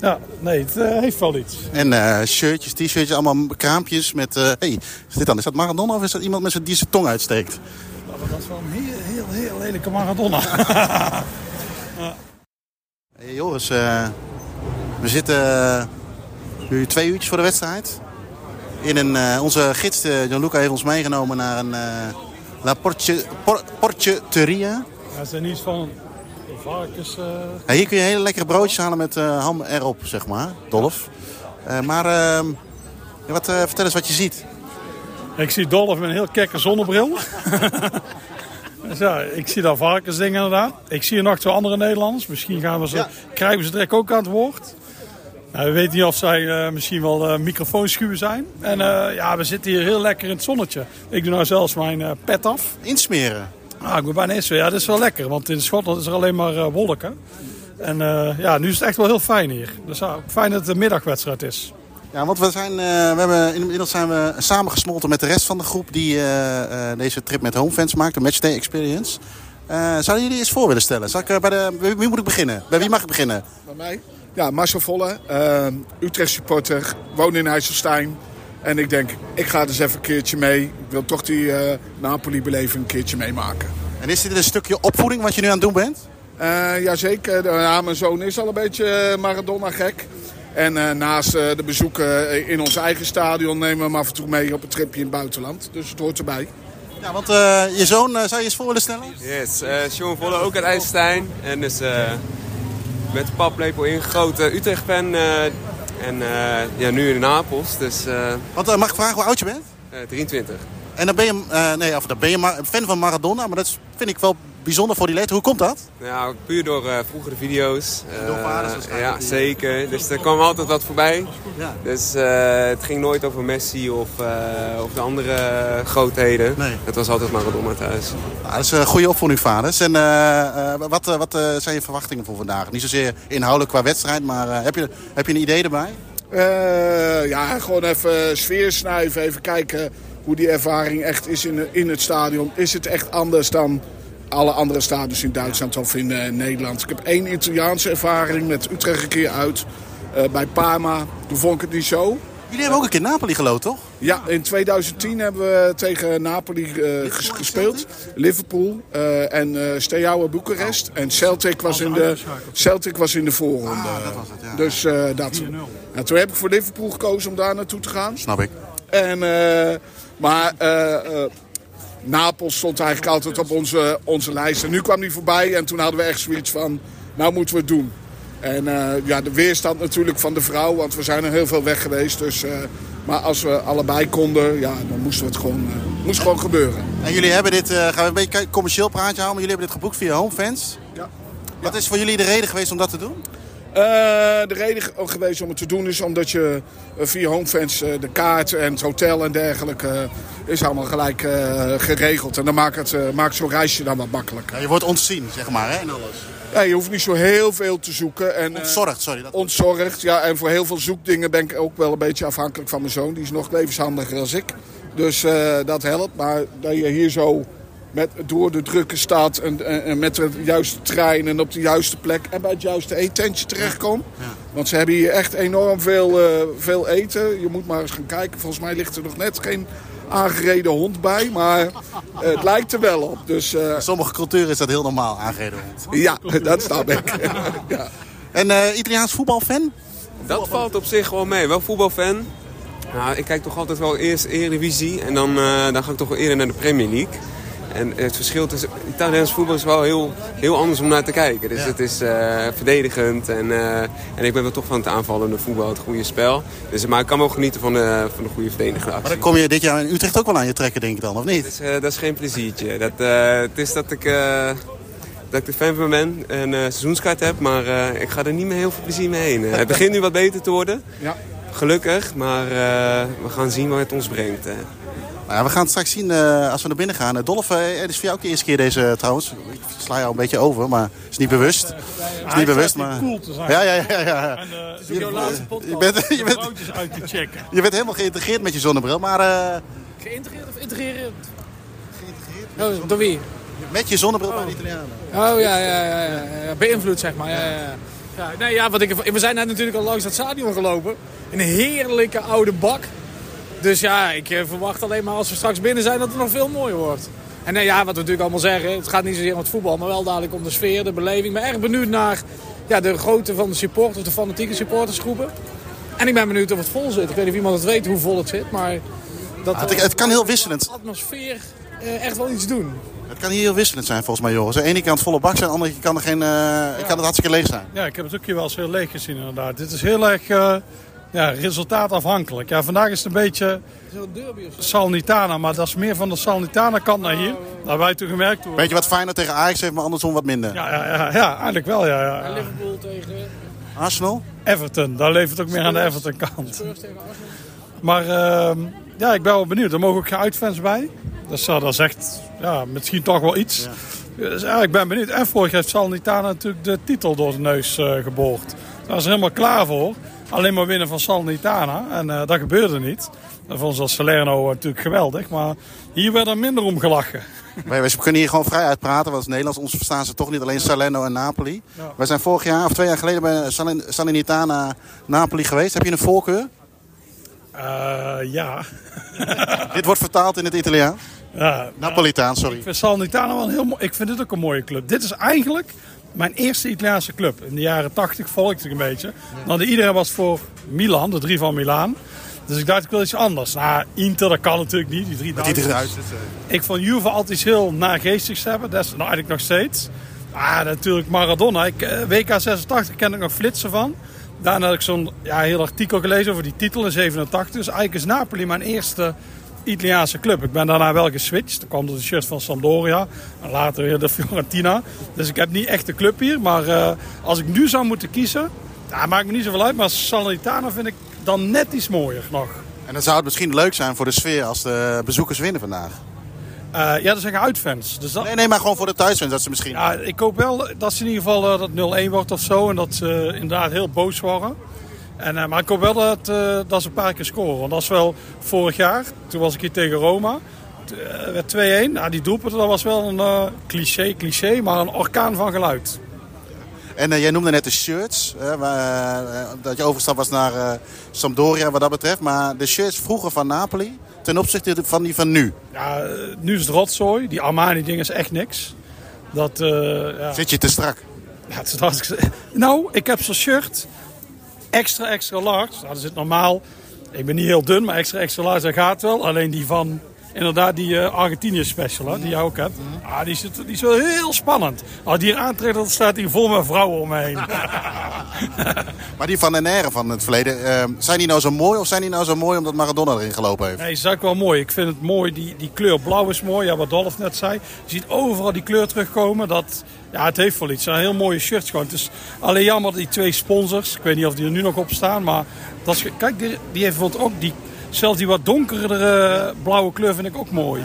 ja, nee, het heeft wel iets. En shirtjes, t-shirtjes, allemaal kraampjes met... eh hey, is dit dan? Is dat Maradona of is dat iemand met zijn die zijn tong uitsteekt? Nou, Dat is wel een heel, heel, heel lelijke Maradona. Hey Joris, eh, we zitten eh, nu twee uurtjes voor de wedstrijd. In een, eh, onze gids, uh, Gianluca, heeft ons meegenomen naar een eh La Porche, Por, Porcheteria. Ja, het zijn iets van varkens... eh, Ja, hier kun je hele lekkere broodjes halen met eh, ham erop, zeg maar. Dolf. Eh, maar ehm, wat, eh, vertel eens wat je ziet. Ik zie Dolph met een heel kekke zonnebril. dus ja, ik zie daar varkensdingen inderdaad. Ik zie nog twee andere Nederlanders. Misschien gaan we ze, Ja. krijgen we ze direct ook aan het woord. Nou, we weten niet of zij eh, misschien wel eh microfoonschuwen zijn. En eh, ja, we zitten hier heel lekker in het zonnetje. Ik doe nou zelfs mijn eh, pet af. Insmeren. Ah, ik ben bijna weer. Ja, dat is wel lekker. Want in Schotland is er alleen maar wolken. En ja, nu is het echt wel heel fijn hier. Dus fijn dat het een middagwedstrijd is. Ja, want we zijn, eh, we hebben, inmiddels zijn we samengesmolten met de rest van de groep die eh, eh, deze trip met homefans maakt, de Matchday Experience. Zouden jullie eens voor willen stellen? Zal ik, bij de, wie, wie moet ik beginnen? Bij wie mag ik beginnen? Bij mij? Ja, Marcel Volle, uh, Utrecht supporter, woon in IJsselstein. En ik denk, ik ga dus even een keertje mee. Ik wil toch die Napoli-beleving een keertje meemaken. En is dit een stukje opvoeding wat je nu aan het doen bent? Eh jazeker, De- ja, mijn zoon is al een beetje Maradona-gek. En eh, naast eh, de bezoeken eh, in ons eigen stadion nemen we hem af en toe mee op een tripje in het buitenland. Dus het hoort erbij. Ja, want eh, je zoon, eh, zou je eens voor willen stellen? Yes, eh Sean Volle ook uit IJsselstein. En dus eh, met de paplepel ingegoten Utrecht-fan. eh, en eh, ja, nu in Napels, dus eh, Want mag ik vragen hoe oud je bent? eh, 23. En dan ben je, eh, nee, of dan ben je maar fan van Maradona, maar dat vind ik wel bijzonder voor die leed. Hoe komt dat? Nou, puur door eh, vroegere video's. En door Eh, vaders waarschijnlijk Ja, die- zeker. Dus er kwam altijd wat voorbij. Ja. Dus eh, het ging nooit over Messi of, eh, of de andere grootheden. Nee. Het was altijd Maradona thuis. Nou, dat is een goede opvoeding, vaders. En eh, eh, wat, wat zijn je verwachtingen voor vandaag? Niet zozeer inhoudelijk qua wedstrijd, maar heb, je, heb je een idee erbij? Eh, ja, gewoon even sfeer snuiven. Even kijken hoe die ervaring echt is in, in het stadion. Is het echt anders dan alle andere stadions in Duitsland of in eh, Nederland? Ik heb één Italiaanse ervaring met Utrecht een keer uit. eh, bij Parma. Toen vond ik het niet zo. Jullie hebben ook een keer Napoli geloot, toch? Ja, in 2010 hebben we tegen Napoli eh, ges- gespeeld. Liverpool eh, en eh Steaua Boekarest. En Celtic was in de, Celtic was in de voorronde. Ah, dat was het, ja. Dus eh, dat. Ja, toen heb ik voor Liverpool gekozen om daar naartoe te gaan. Snap ik. En, eh, maar eh, eh, Napels stond eigenlijk altijd op onze, onze lijst. En nu kwam die voorbij en toen hadden we echt zoiets van, nou moeten we het doen. En eh, ja, de weerstand natuurlijk van de vrouw, want we zijn er heel veel weg geweest. Dus, eh, maar als we allebei konden, ja, dan moesten we het gewoon, eh, moest gewoon gebeuren. En jullie hebben dit, gaan we een beetje commercieel praatje houden, maar jullie hebben dit geboekt via Homefans. Ja. Wat is voor jullie de reden geweest om dat te doen? Eh, de reden ge- geweest om het te doen is omdat je eh, via Homefans eh, de kaart en het hotel en dergelijke is allemaal gelijk eh, geregeld. En dan maakt, het, eh, maakt zo'n reisje dan wat makkelijker. Ja, je wordt ontzien, zeg maar, hè, en alles. Ja, je hoeft niet zo heel veel te zoeken. En, Ontzorgd, sorry. Dat... ontzorgd. Ja, en voor heel veel zoekdingen ben ik ook wel een beetje afhankelijk van mijn zoon. Die is nog levenshandiger als ik. Dus eh, dat helpt. Maar dat je hier zo met, door de drukke stad en, en, en met de juiste trein en op de juiste plek en bij het juiste eetentje terechtkomt. Want ze hebben hier echt enorm veel, eh, veel eten. Je moet maar eens gaan kijken. Volgens mij ligt er nog net geen aangereden hond bij. Maar eh, het lijkt er wel op. Dus eh, In sommige culturen is dat heel normaal, aangereden hond. ja, dat snap ik. ja. En eh, Italiaans voetbalfan? Dat valt op zich wel mee. Wel voetbalfan. Nou, ik kijk toch altijd wel eerst Eredivisie en dan, eh, dan ga ik toch wel eerder naar de Premier League. En het verschil tussen Italiaans voetbal is wel heel, heel anders om naar te kijken. Dus Ja. het is eh, verdedigend en, eh, en ik ben wel toch van het aanvallende voetbal, het goede spel. Dus, maar ik kan wel genieten van de, van de goede verdedigende Maar actie. dan kom je dit jaar in Utrecht ook wel aan je trekken, denk ik dan, of niet? Dus, eh, dat is geen pleziertje. Dat, eh, het is dat ik, eh, dat ik er fan van ben en eh seizoenskaart heb, maar eh, ik ga er niet meer heel veel plezier mee heen. Eh, het begint nu wat beter te worden. Ja. Gelukkig, maar eh, we gaan zien waar het ons brengt. Nou ja, we gaan het straks zien eh, als we naar binnen gaan. Uh, Dolf, eh, het is voor jou ook de eerste keer deze trouwens. Ik sla jou een beetje over, maar het is niet bewust. Het is niet bewust, maar... cool te zijn. Ja, ja, ja. ja. En uh, Je- jouw laatste je podcast bent- je om bent- uit te checken. Je bent helemaal geïntegreerd met je zonnebril, maar... eh, Geïntegreerd of integrerend? Geïntegreerd. Oh, door wie? Met je zonnebril bij de Italianen. Oh ja, ja, ja, ja, beïnvloed zeg maar. Ja, ja, ja. Ja, nee, ja, want ik, we zijn net natuurlijk al langs het stadion gelopen. Een heerlijke oude bak. Dus ja, ik eh, verwacht alleen maar als we straks binnen zijn dat het nog veel mooier wordt. En nee, ja, wat we natuurlijk allemaal zeggen, het gaat niet zozeer om het voetbal, maar wel dadelijk om de sfeer, de beleving. Ik ben erg benieuwd naar ja, de grootte van de supporters, de fanatieke supportersgroepen. En ik ben benieuwd of het vol zit. Ik weet niet of iemand het weet hoe vol het zit, maar... Dat, Ah, het, het kan heel wisselend. De atmosfeer eh, echt wel iets doen. Het kan hier heel wisselend zijn volgens mij, Joris. Aan de ene kant volle bak zijn, aan de andere kant kan, er geen, eh, kan het hartstikke leeg zijn. Ja, ik heb het ook hier wel eens heel leeg gezien inderdaad. Dit is heel erg eh, ja, resultaatafhankelijk. Ja, vandaag is het een beetje. Salnitana, maar dat is meer van de Salnitana kant naar hier. Hebben wij toen gemerkt. Weet je wat Feyenoord tegen Ajax heeft, maar andersom wat minder. Ja, ja, ja, ja, eigenlijk wel. Ja, ja. En Liverpool tegen Arsenal? Everton, daar levert het ook meer aan de Everton kant. Spurs tegen Arsenal. Maar ehm, ja, ik ben wel benieuwd. Er mogen ook geen uitfans bij. Dus uh, dat is echt ja, misschien toch wel iets. Dus, ja, ik ben benieuwd. En vorig heeft Salnitana natuurlijk de titel door de neus eh, geboord. Daar is er helemaal klaar voor. Alleen maar winnen van Salnitana. En eh, dat gebeurde niet. Dat vonden ze als Salerno natuurlijk geweldig. Maar hier werd er minder om gelachen. Wij, wij kunnen hier gewoon vrij uitpraten, want als Nederlands ons verstaan ze toch niet alleen Salerno en Napoli. Ja. Wij zijn vorig jaar of twee jaar geleden bij Salern- Salernitana Napoli geweest. Heb je een voorkeur? Eh, ja. Dit wordt vertaald in het Italiaans. ja. Napolitaan, Ik sorry. vind Salernitana wel een heel mooi. Ik vind dit ook een mooie club. Dit is eigenlijk mijn eerste Italiaanse club. In de jaren 80 volgde ik een beetje. De iedereen was voor Milan, de drie van Milaan. Dus ik dacht ik wil iets anders. Nou, Inter, dat kan natuurlijk niet. Die drie Met eruit. Ik vond Juve altijd iets heel naargeestigs hebben. Dat is nou eigenlijk nog steeds. Ah, natuurlijk Maradona. Ik, eh, WK 86 ken ik nog flitsen van. Daarna had ik zo'n ja, heel artikel gelezen over die titel in 87. Dus eigenlijk is Napoli mijn eerste Italiaanse club. Ik ben daarna wel geswitcht. Dan kwam er de shirt van Sampdoria. En later weer de Fiorentina. Dus ik heb niet echt een club hier. Maar eh, als ik nu zou moeten kiezen... Ja, maakt me niet zoveel uit. Maar Salernitana vind ik dan net iets mooier nog. En dan zou het misschien leuk zijn voor de sfeer als de bezoekers winnen vandaag. Eh, ja, dat zijn uitfans. Dus dat, Nee, nee, maar gewoon voor de thuisfans dat ze misschien... Ja, ik hoop wel dat ze in ieder geval eh, dat 0-1 wordt of zo. En dat ze inderdaad heel boos worden. En, eh, maar ik hoop wel dat, eh, dat ze een paar keer scoren. Want dat is wel vorig jaar. Toen was ik hier tegen Roma. Eh, werd 2-1. Nou, die doelpunten, dat was wel een cliché, cliché. Maar een orkaan van geluid. En jij noemde net de shirts, hè, waar, dat je overstap was naar Sampdoria wat dat betreft. Maar de shirts vroeger van Napoli ten opzichte van die van nu. Ja, nu is het rotzooi. Die Armani-ding is echt niks. Dat, ja. Zit je te strak? Ja, het is hartstikke... Nou, ik heb zo'n shirt. Extra, extra large. Nou, dat zit normaal. Ik ben niet heel dun, maar extra, extra large, dat gaat wel. Alleen die van, inderdaad, die eh, Argentinië special, hè, die jij ook hebt. Ah, die, zit, die is wel heel spannend. Als die hier aantrekt, dan staat hier vol met vrouwen omheen. Maar die van Nenere van het verleden, eh, zijn die nou zo mooi of zijn die nou zo mooi omdat Maradona erin gelopen heeft? Nee, is ook wel mooi. Ik vind het mooi. Die, die kleur blauw is mooi. Ja, wat Dolph net zei. Je ziet overal die kleur terugkomen. Dat, ja, het heeft wel iets. Zijn heel mooie shirts gewoon. Het is alleen jammer dat die twee sponsors. Ik weet niet of die er nu nog op staan. Maar dat is, kijk, die, die heeft bijvoorbeeld ook die... Zelfs die wat donkerdere blauwe kleur vind ik ook mooi.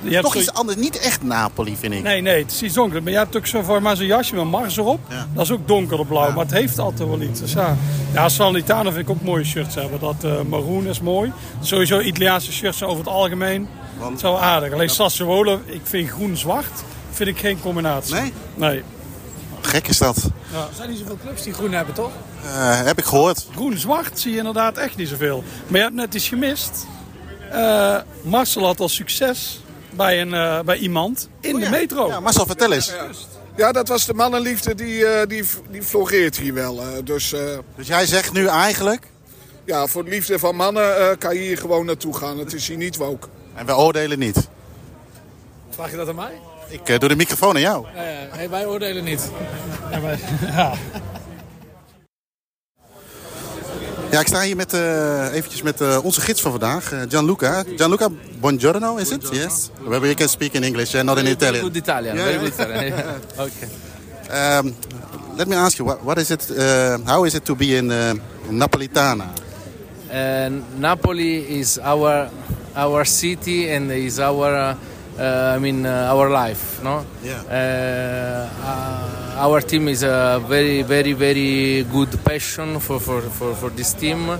Je hebt Toch zo- iets anders, niet echt Napoli vind ik. Nee, nee, het is iets donker. Maar je hebt ook zo voor mij zo'n jasje met Mars erop. Ja. Dat is ook donkerder blauw, maar het heeft altijd wel iets. Dus ja, ja Salernitana vind ik ook mooie shirts hebben. Dat eh maroon is mooi. Sowieso Italiaanse shirts over het algemeen Want- zo aardig. Alleen Sassuolo, ik vind groen-zwart, vind ik geen combinatie. Nee? Nee. Gek is dat. Er zijn niet zoveel clubs die groen hebben, toch? Eh, heb ik gehoord. Groen-zwart zie je inderdaad echt niet zoveel. Maar je hebt net iets gemist. Eh, Marcel had al succes bij, een, eh, bij iemand in de metro. Oh Ja, Marcel, vertel eens. Ja, dat was de mannenliefde die, eh, die, die floreert hier wel. eh. dus eh, Dus jij zegt nu eigenlijk, ja, voor de liefde van mannen eh, kan je hier gewoon naartoe gaan. Het is hier niet woke. en we oordelen niet. Vraag je dat aan mij? Ik eh, doe de microfoon aan jou. Ja, wij oordelen niet. Ja, maar- ja. Ja, ik sta hier met, eh, eventjes met eh, onze gids van vandaag, eh, Gianluca. Gianluca, buongiorno, is it? Yes. You can speak in English and not in Italian. Good Italian, Yeah, very good Italian. okay. Um, let me ask you, what, what is it? Uh, how is it to be in uh, Napolitana? And Napoli is our our city and is our uh, uh, I mean uh, our life, no? Yeah. Uh, uh, our team is a very very very good passion for, for, for, for this team,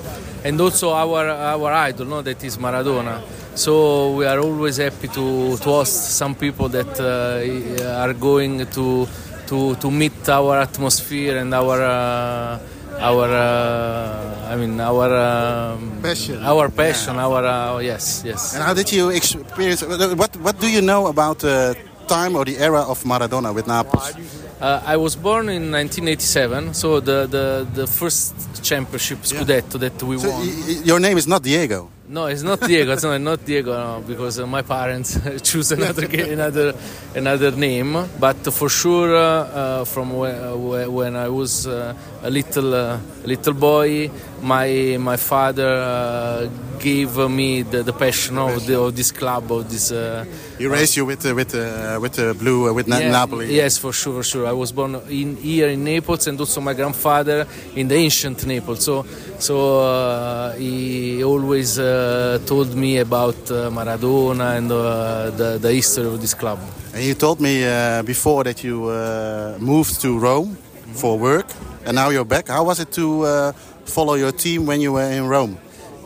and also our our idol, no? That is Maradona. So we are always happy to, to host some people that uh, are going to, to, to meet our atmosphere and our uh, our uh, I mean our um, Passion. our passion, our uh, yes, yes. And how did you experience? What What do you know about the time or the era of Maradona with Naples? Uh, I was born in 1987, so the, the, the first championship Scudetto that we So won. your name is not Diego. No, it's not Diego. It's not, not Diego no, because my parents choose another another another name. But for sure, uh, uh, from whe- uh, when I was uh, a little uh, little boy, my my father uh, gave me the, the passion of, the, of this club of this. Uh, He raised you with the, with the, with the blue uh, with yeah, Napoli. Yes, for sure, for sure. I was born in here in Naples, and also my grandfather in the ancient Naples. So, so uh, he always uh, told me about uh, Maradona and uh, the the history of this club. And you told me uh, before that you uh, moved to Rome for work, and now you're back. How was it to uh, follow your team when you were in Rome?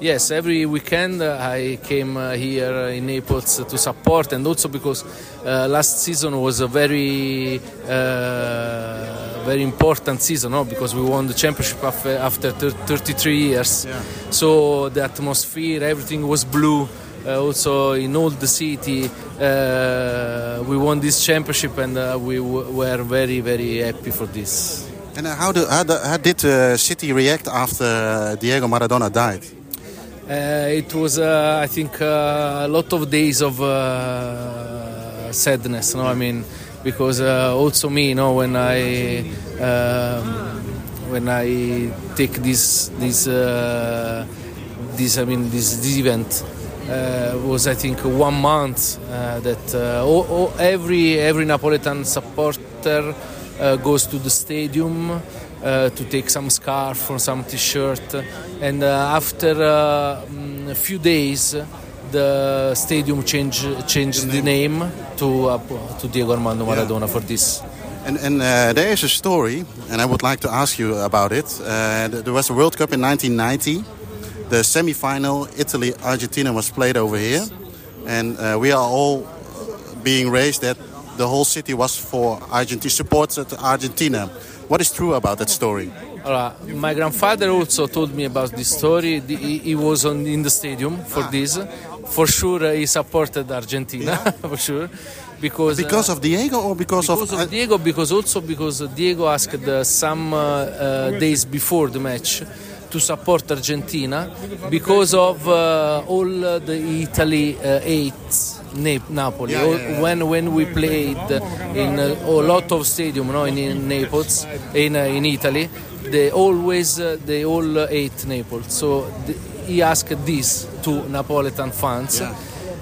Yes, every weekend uh, I came uh, here in Naples to support, and also because uh, last season was a very, uh, very important season, no? Because we won the championship after, after 33 years. Yeah. So the atmosphere, everything was blue. Uh, also in all the city, uh, we won this championship, and uh, we were very, very happy for this. And uh, how, do, how, do, how did the city react after Diego Maradona died? Uh, it was, uh, I think, uh, a lot of days of uh, sadness. No, I mean, because uh, also me, you know, when I um, when I take this this uh, this, I mean, this, this event. Uh, was I think one month uh, that uh, o- o- every every Napolitan supporter uh, goes to the stadium uh, to take some scarf or some t-shirt and uh, after uh, mm, a few days the stadium changed changed the name to uh, to Diego Armando Maradona for this And, and uh, there is a story, and I would like to ask you about it. Uh, there was a World Cup in 1990. The semi-final, Italy-Argentina, was played over here. And uh, we are all being raised that the whole city was for Argentina, supported Argentina. What is true about that story? My grandfather also told me about this story. He, he was on, in the stadium for this. For sure, uh, he supported Argentina, for sure. Because, uh, Because of Diego or because, because of... of Diego, because also because Diego asked uh, some uh, uh, days before the match to support Argentina because of uh, all the Italy uh, Napoli. Yeah, yeah, yeah. When when we played in uh, a lot of stadium, no, in, in Naples, in uh, in Italy, they always uh, they all hate Naples. So the, he asked this to Napolitan fans.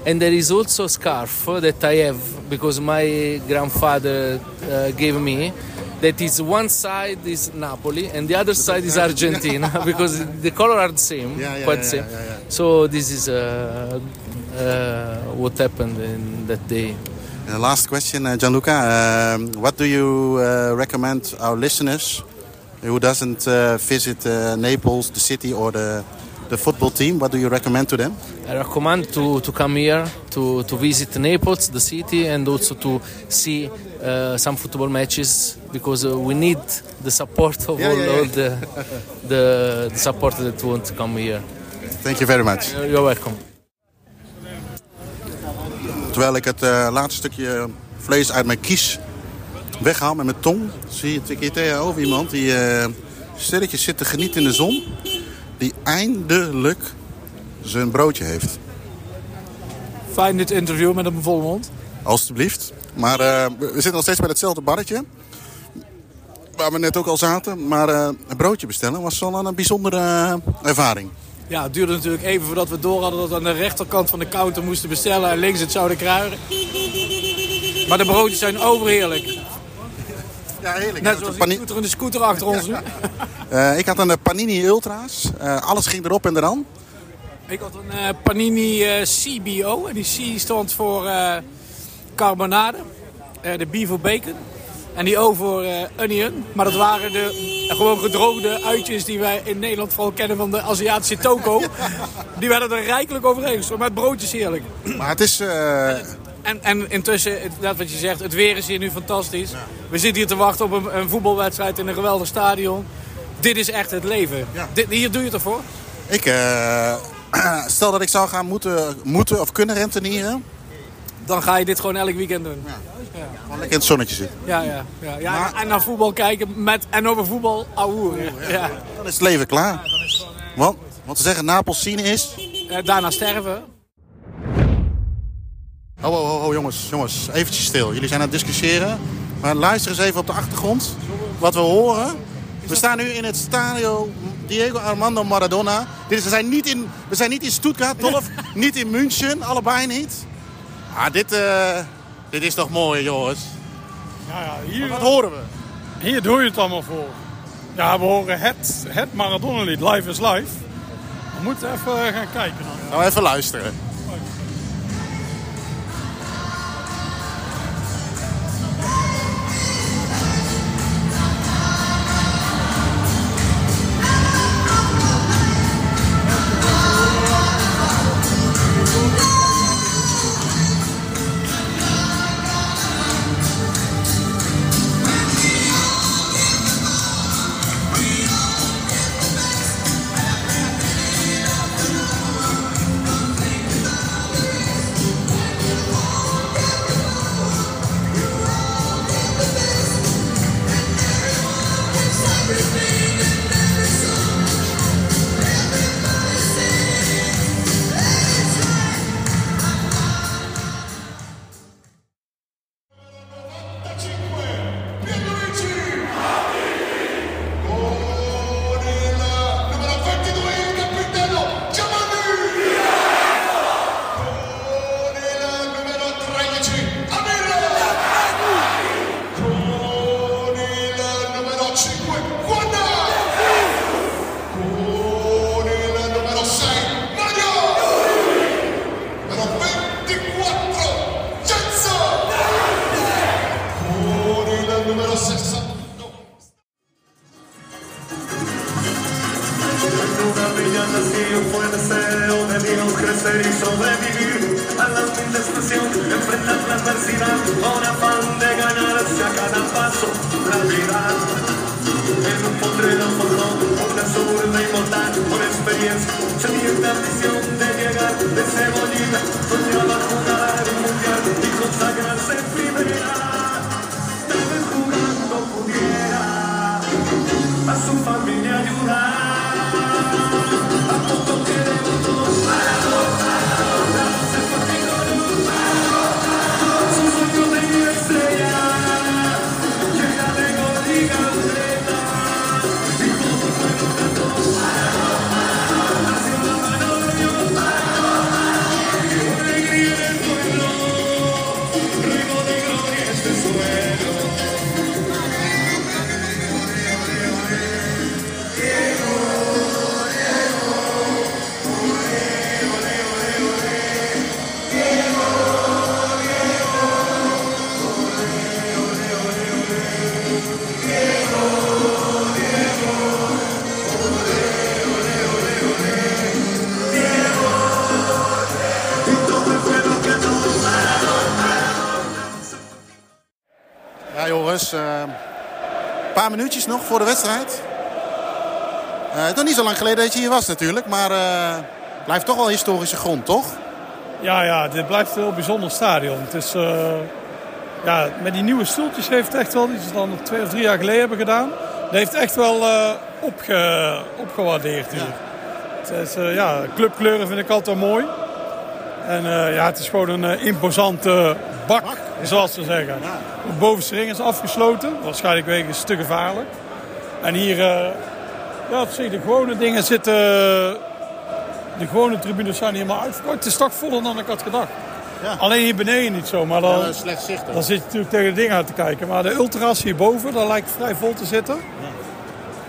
And there is also a scarf that I have because my grandfather uh, gave me. That is one side is Napoli and the other side is Argentina because the color are the same, Yeah, yeah, quite yeah, same. yeah, yeah. So this is uh, uh, what happened in that day. Uh, last question, uh, Gianluca. Um, what do you uh, recommend our listeners who doesn't uh, visit uh, Naples, the city, or the, the football team? What do you recommend to them? I recommend to, to come here to, to visit Naples, the city, and also to see uh, some football matches because uh, we need the support of Yeah, all, yeah, yeah. all the, the the support that want to come here. Thank you very much. You're welcome. Terwijl ik het eh, laatste stukje vlees uit mijn kies weghaal met mijn tong, zie je twee keer tegenover iemand die eh stilletjes zit te genieten in de zon. Die eindelijk zijn broodje heeft. Fijn dit interview met een volle mond. Alsjeblieft. Maar eh, we zitten nog steeds bij hetzelfde barretje. Waar we net ook al zaten. Maar eh, een broodje bestellen was wel een bijzondere eh, ervaring. Ja, het duurde natuurlijk even voordat we door hadden dat we aan de rechterkant van de counter moesten bestellen en links het zouden kruiden. Maar de broodjes zijn overheerlijk. Ja, heerlijk. Net zoals die scooter en de scooter achter ons nu. Eh, ik had een Panini Ultra's. Alles ging erop en eraan. Ik had een Panini CBO. En die C stond voor carbonade. De B voor bacon. En die O voor onion. Maar dat waren de gewoon gedroogde uitjes die wij in Nederland vooral kennen van de Aziatische toko. Die werden er rijkelijk overheen. Maar het broodje is heerlijk. Maar het is... eh, En, en intussen, inderdaad wat je zegt, het weer is hier nu fantastisch. We zitten hier te wachten op een, een voetbalwedstrijd in een geweldig stadion. Dit is echt het leven. Ja. Dit, hier doe je het ervoor? ik, eh, stel dat ik zou gaan moeten, moeten of kunnen rentenieren. Dan ga je dit gewoon elk weekend doen. Gewoon lekker in het zonnetje zitten. Ja, ja, ja. ja Maar- en naar voetbal kijken met, en over voetbal ouwehoeren. Ja. Ja. Dan is het leven klaar. Dan is het gewoon, eh, Want, want ze zeggen Napels zien is... eh, daarna sterven. Oh, oh, oh, oh, jongens, jongens, eventjes stil. Jullie zijn aan het discussiëren. Maar luister eens even op de achtergrond. Wat we horen. We staan nu in het stadio Diego Armando Maradona. Dit is, we, zijn niet in, we zijn niet in Stuttgart, Dolf. niet in München, allebei niet. Ah, dit, eh, dit is toch mooi, jongens. Ja, ja, hier, Wat horen we? hier doe je het allemaal voor. Ja, we horen het, het Maradona-lied, Life is Life. We moeten even gaan kijken. Dan. Nou, even luisteren. Jongens. eh, Een paar minuutjes nog voor de wedstrijd. Eh, het is nog niet zo lang geleden dat je hier was natuurlijk. Maar eh, het blijft toch wel historische grond, toch? Ja, ja, dit blijft een heel bijzonder stadion. Het is, eh, ja, met die nieuwe stoeltjes heeft het echt wel iets dan twee of drie jaar geleden hebben gedaan. Dat heeft echt wel eh, opge, opgewaardeerd hier. Het is, eh, ja, clubkleuren vind ik altijd mooi. En eh, ja, het is gewoon een eh, imposante bak, zoals ze zeggen. De bovenste ring is afgesloten, waarschijnlijk wegens te gevaarlijk. En hier, eh, ja, zie de gewone dingen zitten... De gewone tribunes zijn helemaal uitverkocht. Het is toch voller dan ik had gedacht. Ja. Alleen hier beneden niet zo, maar dan, slecht zicht. dan zit je natuurlijk tegen de dingen uit te kijken. Maar de ultras hierboven, daar lijkt vrij vol te zitten.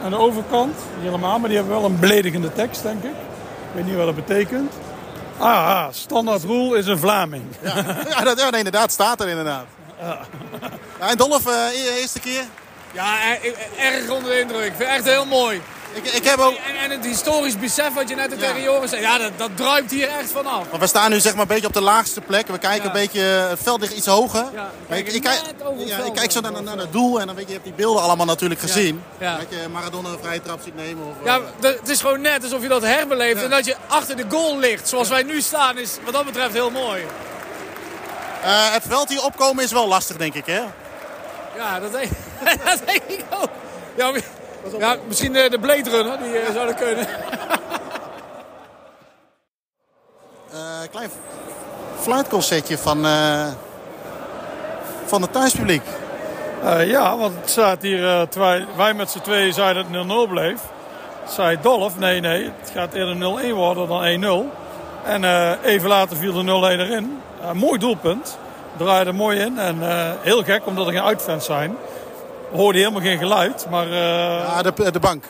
Aan de overkant, helemaal, maar die hebben wel een beledigende tekst, denk ik. Ik weet niet wat dat betekent. Ah, ah, standaard rule is een Vlaming. Ja, dat, ja nee, inderdaad, staat er inderdaad. Ja, en Dolf, eh, e- eerste keer. Ja, er- erg onder de indruk. Ik vind het echt heel mooi. Ik, ik heb ook... En, en het historisch besef wat je net tegen Joris zei, ja, dat, dat druipt hier echt vanaf. Want we staan nu zeg maar een beetje op de laagste plek. We kijken een beetje, het veld ligt iets hoger. Ja, Maar ik, kijk, ik, ik zo naar, dan. naar het doel en dan weet je, je hebt die beelden allemaal natuurlijk gezien. Dat je Maradona een vrije trap ziet nemen. Of, Ja, eh, het is gewoon net alsof je dat herbeleeft en dat je achter de goal ligt. Zoals wij nu staan is wat dat betreft heel mooi. eh, het veld hier opkomen is wel lastig denk ik hè. Ja, dat denk, dat denk ik ook. Ja, maar- ja, misschien eh, de Blade Runner, die eh, zou dat kunnen. Eh, klein fluitconcertje van, eh, van het thuispubliek. Eh, ja, want het staat hier, terwijl wij met z'n tweeën zeiden dat het 0-0 bleef. Zei Dolf, nee, nee, het gaat eerder 0-1 worden dan 1-0. En eh, even later viel de 0-1 erin. Mooi doelpunt. Draaide mooi in. En eh, heel gek, omdat er geen uitfans zijn. We hoorden helemaal geen geluid. Maar eh, Ja, de, de bank.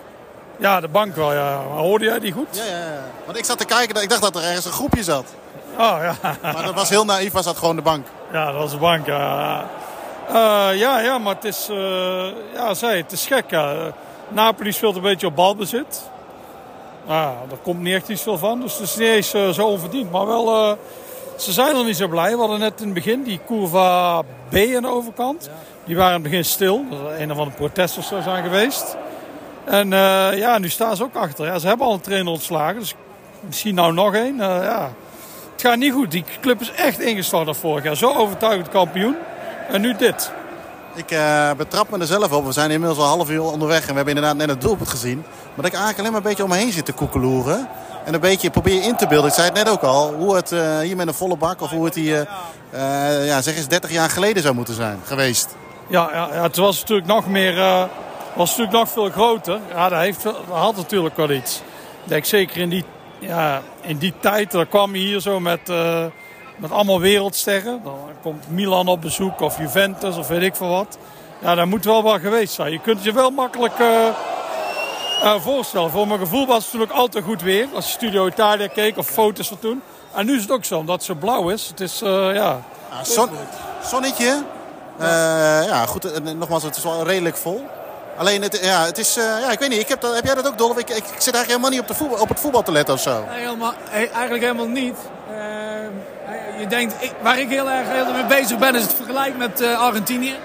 ja, de bank wel, ja. Maar hoorde jij die goed? Ja, ja, ja. Want ik zat te kijken, ik dacht dat er ergens een groepje zat. Oh, ja. Maar dat was heel naïef, was dat gewoon de bank. Ja, dat was de bank, ja. Eh, ja, ja, maar het is, eh, ja, zei, het is gek, ja. Napoli speelt een beetje op balbezit. Nou, daar komt niet echt iets veel van, dus het is niet eens zo onverdiend. Maar wel, ze zijn er niet zo blij. We hadden net in het begin die curva B aan de overkant. Die waren in het begin stil. Dat er een of andere protest of zo zijn geweest. En eh, ja, nu staan ze ook achter. Ja, ze hebben al een trainer ontslagen, dus misschien nou nog één. Eh, ja. Het gaat niet goed. Die club is echt ingestort vorig jaar. Zo overtuigend kampioen. En nu dit. Ik eh, betrap me er zelf op. We zijn inmiddels al half uur onderweg en we hebben inderdaad net het doelpunt gezien. Maar dat ik eigenlijk alleen maar een beetje om me heen zit te koekeloeren. En een beetje probeer in te beelden. Ik zei het net ook al. Hoe het hier met een volle bak of hoe het hier, ja, zeg eens 30 jaar geleden zou moeten zijn geweest. Ja, ja, het was natuurlijk nog meer... eh, was natuurlijk nog veel groter. Ja, dat, heeft, dat had natuurlijk wel iets. Ik denk zeker in die, ja, in die tijd. Dan kwam je hier zo met, eh, met allemaal wereldsterren. Dan komt Milan op bezoek of Juventus of weet ik veel wat. Ja, dat moet wel wel geweest zijn. Je kunt het je wel makkelijk eh, voorstellen. Voor mijn gevoel was het natuurlijk altijd goed weer. Als je Studio Italia keek of foto's van toen. En nu is het ook zo, omdat het zo blauw is. Het is, ja... Ja, zon, zonnetje. Eh, ja, goed. en nogmaals, het is wel redelijk vol. Alleen, het, ja, het is, eh, ja, ik weet niet. Ik heb, dat, heb jij dat ook, Dolf? Ik, ik, zit eigenlijk helemaal niet op, de voetbal, op het voetbal te letten of zo. Nee, helemaal, eh, eigenlijk helemaal niet. Eh, je denkt, waar ik heel erg heel mee bezig ben, is het vergelijk met eh, Argentinië.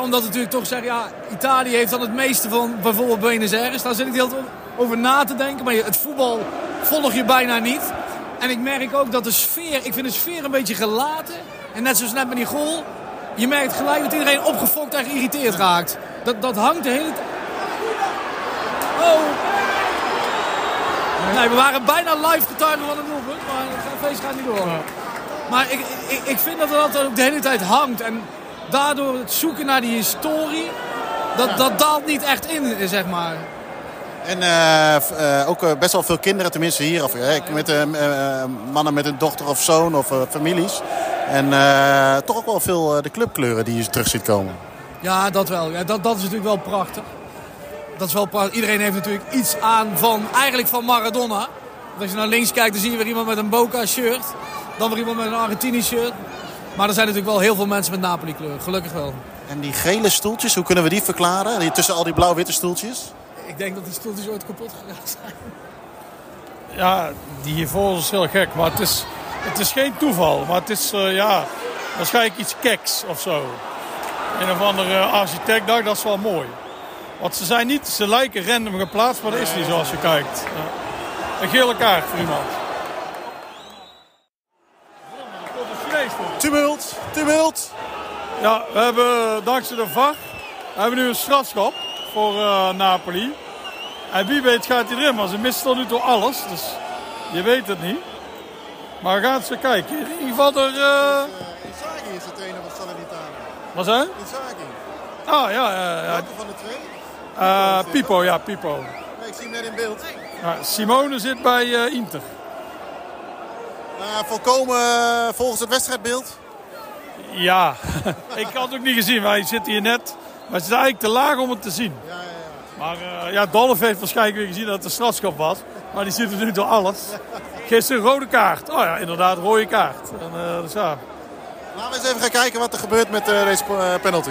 Omdat het natuurlijk toch zeggen, ja, Italië heeft dan het meeste van bijvoorbeeld Buenos Aires. Daar zit ik heel over na te denken. Maar het voetbal volg je bijna niet. En ik merk ook dat de sfeer, ik vind de sfeer een beetje gelaten. En net zoals net met die goal, je merkt gelijk dat iedereen opgefokt en geïrriteerd raakt. Dat, dat hangt de hele tijd... Oh, Nee, we waren bijna live getuigen van het doelpunt, maar het feest gaat niet door. Maar ik, ik, ik vind dat het altijd ook de hele tijd hangt. En daardoor het zoeken naar die historie, dat, dat daalt niet echt in, zeg maar. En eh, eh, ook eh, best wel veel kinderen, tenminste hier. Of, met mannen met een dochter of zoon of eh, families. En eh, toch ook wel veel eh, de clubkleuren die je terug ziet komen. Ja, dat wel. Ja, dat, dat is natuurlijk wel prachtig. Dat is wel prachtig. Iedereen heeft natuurlijk iets aan van, eigenlijk van Maradona. Want als je naar links kijkt, dan zie je weer iemand met een Boca-shirt. Dan weer iemand met een Argentini-shirt. Maar er zijn natuurlijk wel heel veel mensen met Napoli-kleur. Gelukkig wel. En die gele stoeltjes, hoe kunnen we die verklaren? Die, tussen al die blauw-witte stoeltjes? Ik denk dat die stoeltjes ooit kapot gegaan zijn. Ja, die hiervoor is heel gek. Maar het is, het is geen toeval. Maar het is, eh, ja, waarschijnlijk iets keks of zo. Een of andere architect dacht, dat is wel mooi. Want ze zijn niet, ze lijken random geplaatst, maar dat is niet zoals je kijkt. Een gele kaart voor iemand. Tumult, tumult. Ja, we hebben dankzij de VAR we hebben nu een strafschop voor eh, Napoli. En wie weet gaat hij erin, maar ze missen tot nu toe alles. Dus je weet het niet. Maar we gaan eens even kijken. In ieder geval er... eh Inzaghi is de trainer van Salernitana. wat zei? Inzaghi. Ah, ja, ja, ja. Welke van de twee? Eh, Pipo, ja, Pipo. Nee, ik zie hem net in beeld. Ja, Simone zit bij eh, Inter. Volkomen volgens het wedstrijdbeeld. Ja, ik had het ook niet gezien, maar hij zit hier net. Maar het is eigenlijk te laag om het te zien. Ja, ja, ja. Maar ja, Dolph heeft waarschijnlijk weer gezien dat het een strafschop was. Maar die ziet er nu door alles. Een rode kaart. Oh ja, inderdaad, rode kaart. En, eh, dus ja. Laten we eens even gaan kijken wat er gebeurt met deze eh, penalty.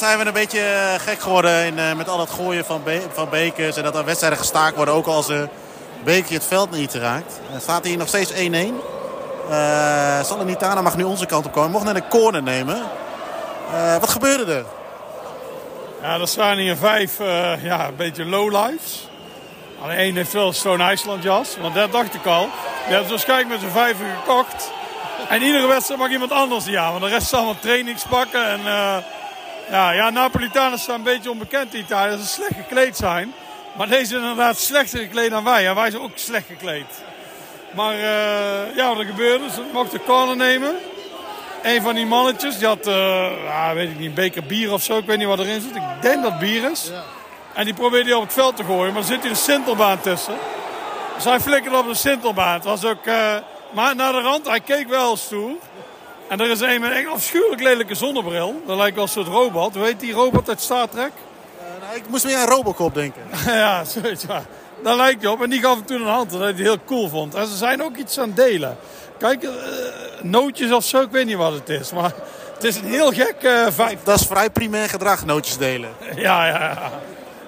Nederland zijn we een beetje eh, gek geworden in, eh, met al het gooien van, be- van bekers. En dat er wedstrijden gestaakt worden, ook als een bekertje het veld niet raakt. Er staat hier nog steeds 1-1. Eh Salernitana mag nu onze kant op komen. Mocht naar de corner nemen. Wat gebeurde er? Ja, er staan hier vijf eh, ja, een beetje lowlifes. Alleen één heeft wel Stone IJsland jas, want dat dacht ik al. Die hebben waarschijnlijk met z'n vijven gekocht. En iedere wedstrijd mag iemand anders die aan, want de rest is allemaal trainingspakken. En ja, ja, Napolitanen staan een beetje onbekend in Italië, dat ze slecht gekleed zijn. Maar deze zijn inderdaad slechter gekleed dan wij. En wij zijn ook slecht gekleed. Maar eh, ja, wat er gebeurde, ze mochten corner nemen. Een van die mannetjes, die had, eh, ja, weet ik niet, een beker bier of zo. Ik weet niet wat erin zit. Ik denk dat het bier is. En die probeerde hij op het veld te gooien, maar er zit hier een sintelbaan tussen. Dus hij flikkerde op de sintelbaan. Het was ook, eh, maar naar de rand, hij keek wel stoer. En er is een met een afschuwelijk lelijke zonnebril. Dat lijkt wel een soort robot. Heet die robot uit Star Trek? Nou, ik moest weer aan Robocop denken. ja, zoiets. Ja. Daar lijkt hij op. En die gaf hem toen een hand, dat hij het heel cool vond. En ze zijn ook iets aan het delen. Kijk, eh, nootjes of zo, ik weet niet wat het is. Maar het is een heel gek eh vijf. Dat is vrij primair gedrag, nootjes delen. Ja, ja, ja.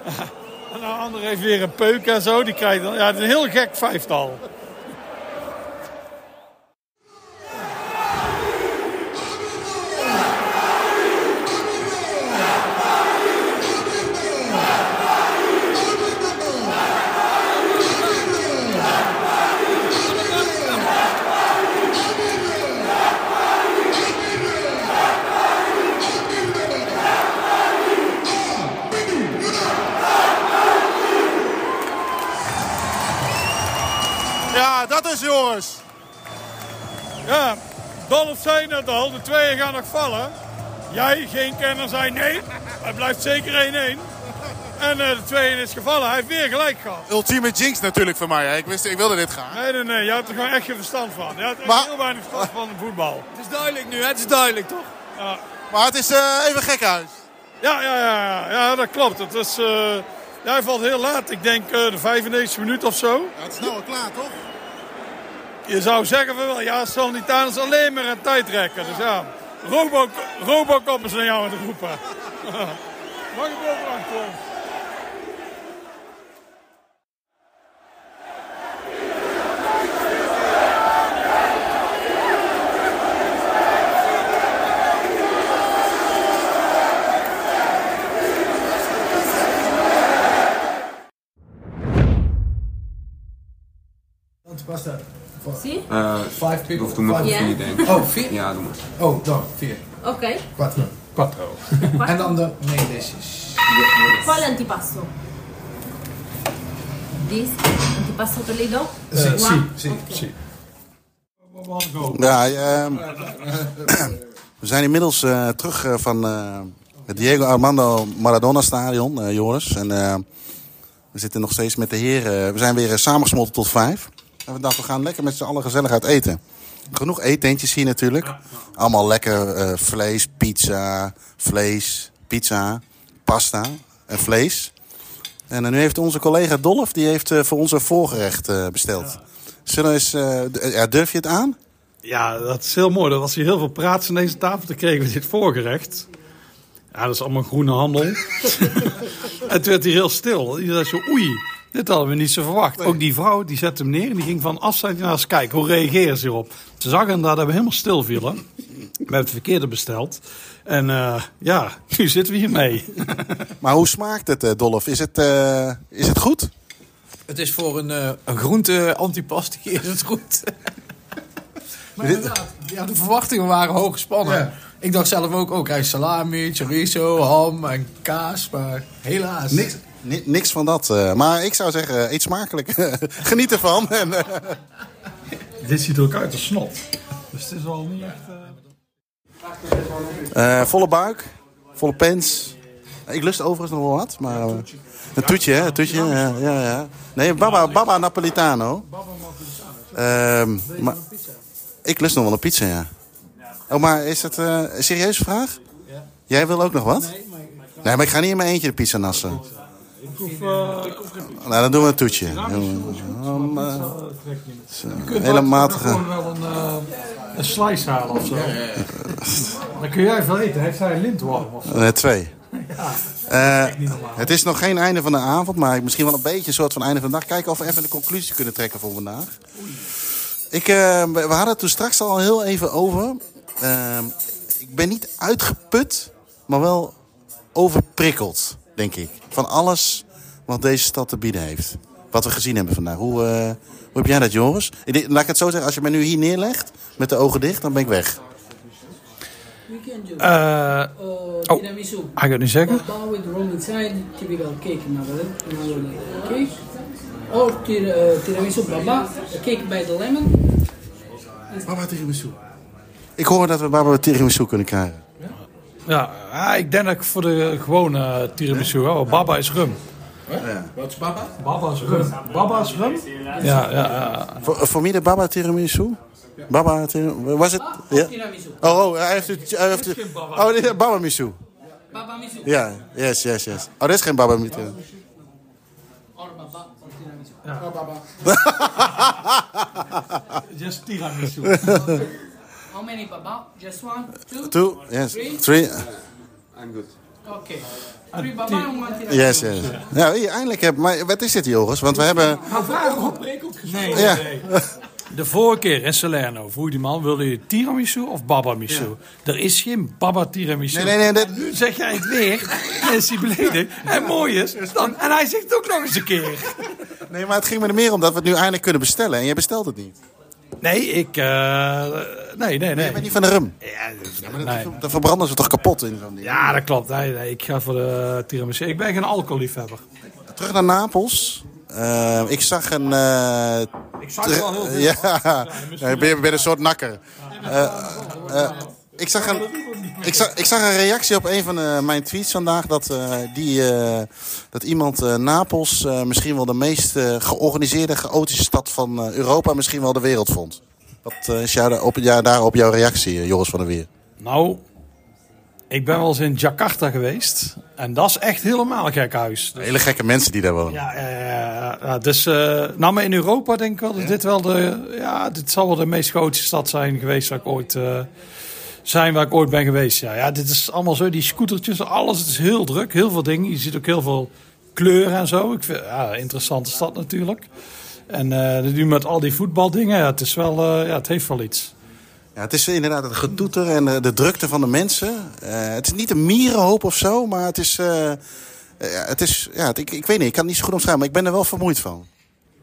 En de ander heeft weer een peuk en zo. Die krijgt dan, ja, het is een heel gek vijftal. Ja, dat is Joris. Ja, Dolph zei net al, de tweeën gaan nog vallen. Jij, geen kenner, zei nee. Het blijft zeker 1-1. En eh, de tweeën is gevallen. Hij heeft weer gelijk gehad. Ultieme jinx natuurlijk voor mij. Hè. Ik, wist, ik wilde dit gaan. Nee, nee, nee. Je hebt er gewoon echt geen verstand van. Je echt Maar- heel weinig verstand van voetbal. Het is duidelijk nu, hè? het is duidelijk toch? Ja, Maar het is eh, even gekhuis. ja, ja, ja, ja, ja dat klopt. Het is, eh, ja, hij valt heel laat. Ik denk eh, de 95 minuut of zo. Ja, het is nou al klaar, toch? Je zou zeggen van wel, ja, Salernitana is alleen maar een tijdrekker. Dus ja, Robo, Robocop is jou aan het roepen. Mag ik bovenaan komen? Sì? Eh, Five people. Of doe maar Ja. vier, denk ik. Oh, vier? Ja, doe maar. Oh, dan vier. Ok. Quattro. Quattro. en dan de main dishes. Quale antipasto? This? Antipasto Toledo? Eh, sì, sì, sì. Ja, ehm, we zijn inmiddels eh, terug eh, van eh, het Diego Armando Maradona Stadion, eh, Joris. En eh, we zitten nog steeds met de heren. We zijn weer samengesmolten tot vijf. En we dachten, we gaan lekker met z'n allen gezellig uit eten. Genoeg eetentjes hier natuurlijk. Allemaal lekker eh, vlees, pizza, vlees, pizza, pasta en vlees. En eh, nu heeft onze collega Dolf, die heeft eh, voor ons een voorgerecht besteld. Zullen we eens, ja, durf je het aan? Ja, dat is heel mooi. Er was hier heel veel praats aan deze tafel. Toen kregen we dit voorgerecht. Ja, dat is allemaal groene handel. en toen werd hij heel stil. Die zei zo, oei, dit hadden we niet zo verwacht. Ook die vrouw, die zette hem neer en die ging van afstand naar eens kijken. Hoe reageren ze hierop? Ze zag inderdaad dat we helemaal stil vielen. We hebben het verkeerde besteld. En eh, ja, nu zitten we hiermee. Maar hoe smaakt het, eh, Dolf? Is het, eh, is het goed? Het is voor een, eh, een groente antipasti is het goed. maar inderdaad, ja, de verwachtingen waren hoog gespannen. Ik dacht zelf ook, ook krijg salami, chorizo, ham en kaas. Maar helaas. Niks, ni- niks van dat. eh, maar ik zou zeggen, eet smakelijk. Geniet ervan. En, eh, Dit ziet er ook uit als snot. Dus het is al niet echt... eh, volle buik, volle pens. Ik lust overigens nog wel wat, maar... eh, een toetje, hè? Een toetje, ja, ja, ja. Nee, baba, baba Napolitano. Ehm, maar, ik lust nog wel een pizza, ja. Oh, maar is het eh, een serieuze vraag? Jij wil ook nog wat? Nee, maar ik ga niet in mijn eentje de pizza nassen. Ik hoef... eh, Nou, dan doen we een toetje. Um, uh, hele matige. gewoon wel een, eh, een slice halen of zo. Dan kun jij veel eten. Heeft hij een lintworm of zo? Eh, twee. Ja. Eh, het is nog geen einde van de avond, maar misschien wel een beetje een soort van einde van de dag. Kijken of we even de conclusie kunnen trekken voor vandaag. Ik, eh, we hadden het toen straks al heel even over. Eh, ik ben niet uitgeput, maar wel overprikkeld, denk ik. Van alles wat deze stad te bieden heeft. Wat we gezien hebben vandaag. Hoe, eh, hoe heb jij dat, Joris? Ik denk- Laat ik het zo zeggen, als je me nu hier neerlegt, met de ogen dicht, dan ben ik weg. Eh, oh. Ga ik het nu zeggen? Tir, uh, tiramisu baba, cake by the lemon. Baba tiramisu. Ik hoor dat we baba tiramisu kunnen krijgen. Ja, ah, ik denk dat ik voor de gewone tiramisu ga. want Baba is rum. Wat is baba? Baba is rum. Baba is rum? Ja, ja, ja. Voor, voor mij de baba tiramisu? Baba tiramisu? Was het? Ja? tiramisu. Oh, oh, hij heeft het. Hij heeft het oh, dit is baba misu. Baba misu. Ja, yes, yes, yes. Oh, dat is geen baba misu. Tiramisu. Ja. Or baba. Just tiramisu. How many baba? Just one, two, Two, yes, three? three. I'm good. Okay. Three baba and one tiramisu. Yes, yes. Ja, hier, eindelijk heb Maar wat is dit, Joris? Want we hebben. Maar waarom? Nee, Ja. nee. De vorige keer in Salerno vroeg die man, wilde je tiramisu of baba misu? Er is geen baba tiramisu. Nee, nee, nee, dat- En nu zeg jij het weer. En is hij beledigd. En mooi is, dan, en hij zegt het ook nog eens een keer. Nee, maar het ging me er meer om dat we het nu eindelijk kunnen bestellen. En jij bestelt het niet. Nee, ik... eh, nee, nee, nee. Je bent niet van de rum. Ja, maar nee. Dan verbranden ze toch kapot in zo'n ding. Ja, dat klopt. Nee, nee, ik ga voor de tiramisu. Ik ben geen alcoholliefhebber. Terug naar Napels. Eh, ik zag een. eh, Ik zag er wel heel veel. Ja, Ja, bent, je bent een soort nakker. Ik, zag een, ik, zag, ik zag een reactie op een van eh, mijn tweets vandaag. Dat, eh, die, eh, dat iemand eh, Napels misschien wel de meest georganiseerde, chaotische stad van Europa. Misschien wel de wereld vond. Wat is jou, daar- op, ja, daar op jouw reactie, Joris van der Weer? Nou, ik ben wel eens in Jakarta geweest. En dat is echt helemaal gek huis. Dus- Hele gekke mensen die daar wonen. Ja, ja, ja, ja. dus nou, maar in Europa denk ik wel dat dit wel de, ja, dit zal wel de meest grootste stad zijn geweest waar ik ooit, zijn waar ik ooit ben geweest. Ja, ja, dit is allemaal zo, die scootertjes, alles, het is heel druk, heel veel dingen. Je ziet ook heel veel kleuren en zo. Ik vind, ja, interessante stad natuurlijk. En eh nu met al die voetbaldingen, ja, het is wel, eh, ja, het heeft wel iets. Ja, het is inderdaad het getoeter en de, drukte van de mensen. Eh, het is niet een mierenhoop of zo, maar het is. eh, eh, het is ja, ik, ik weet niet, ik kan het niet zo goed omschrijven, maar ik ben er wel vermoeid van.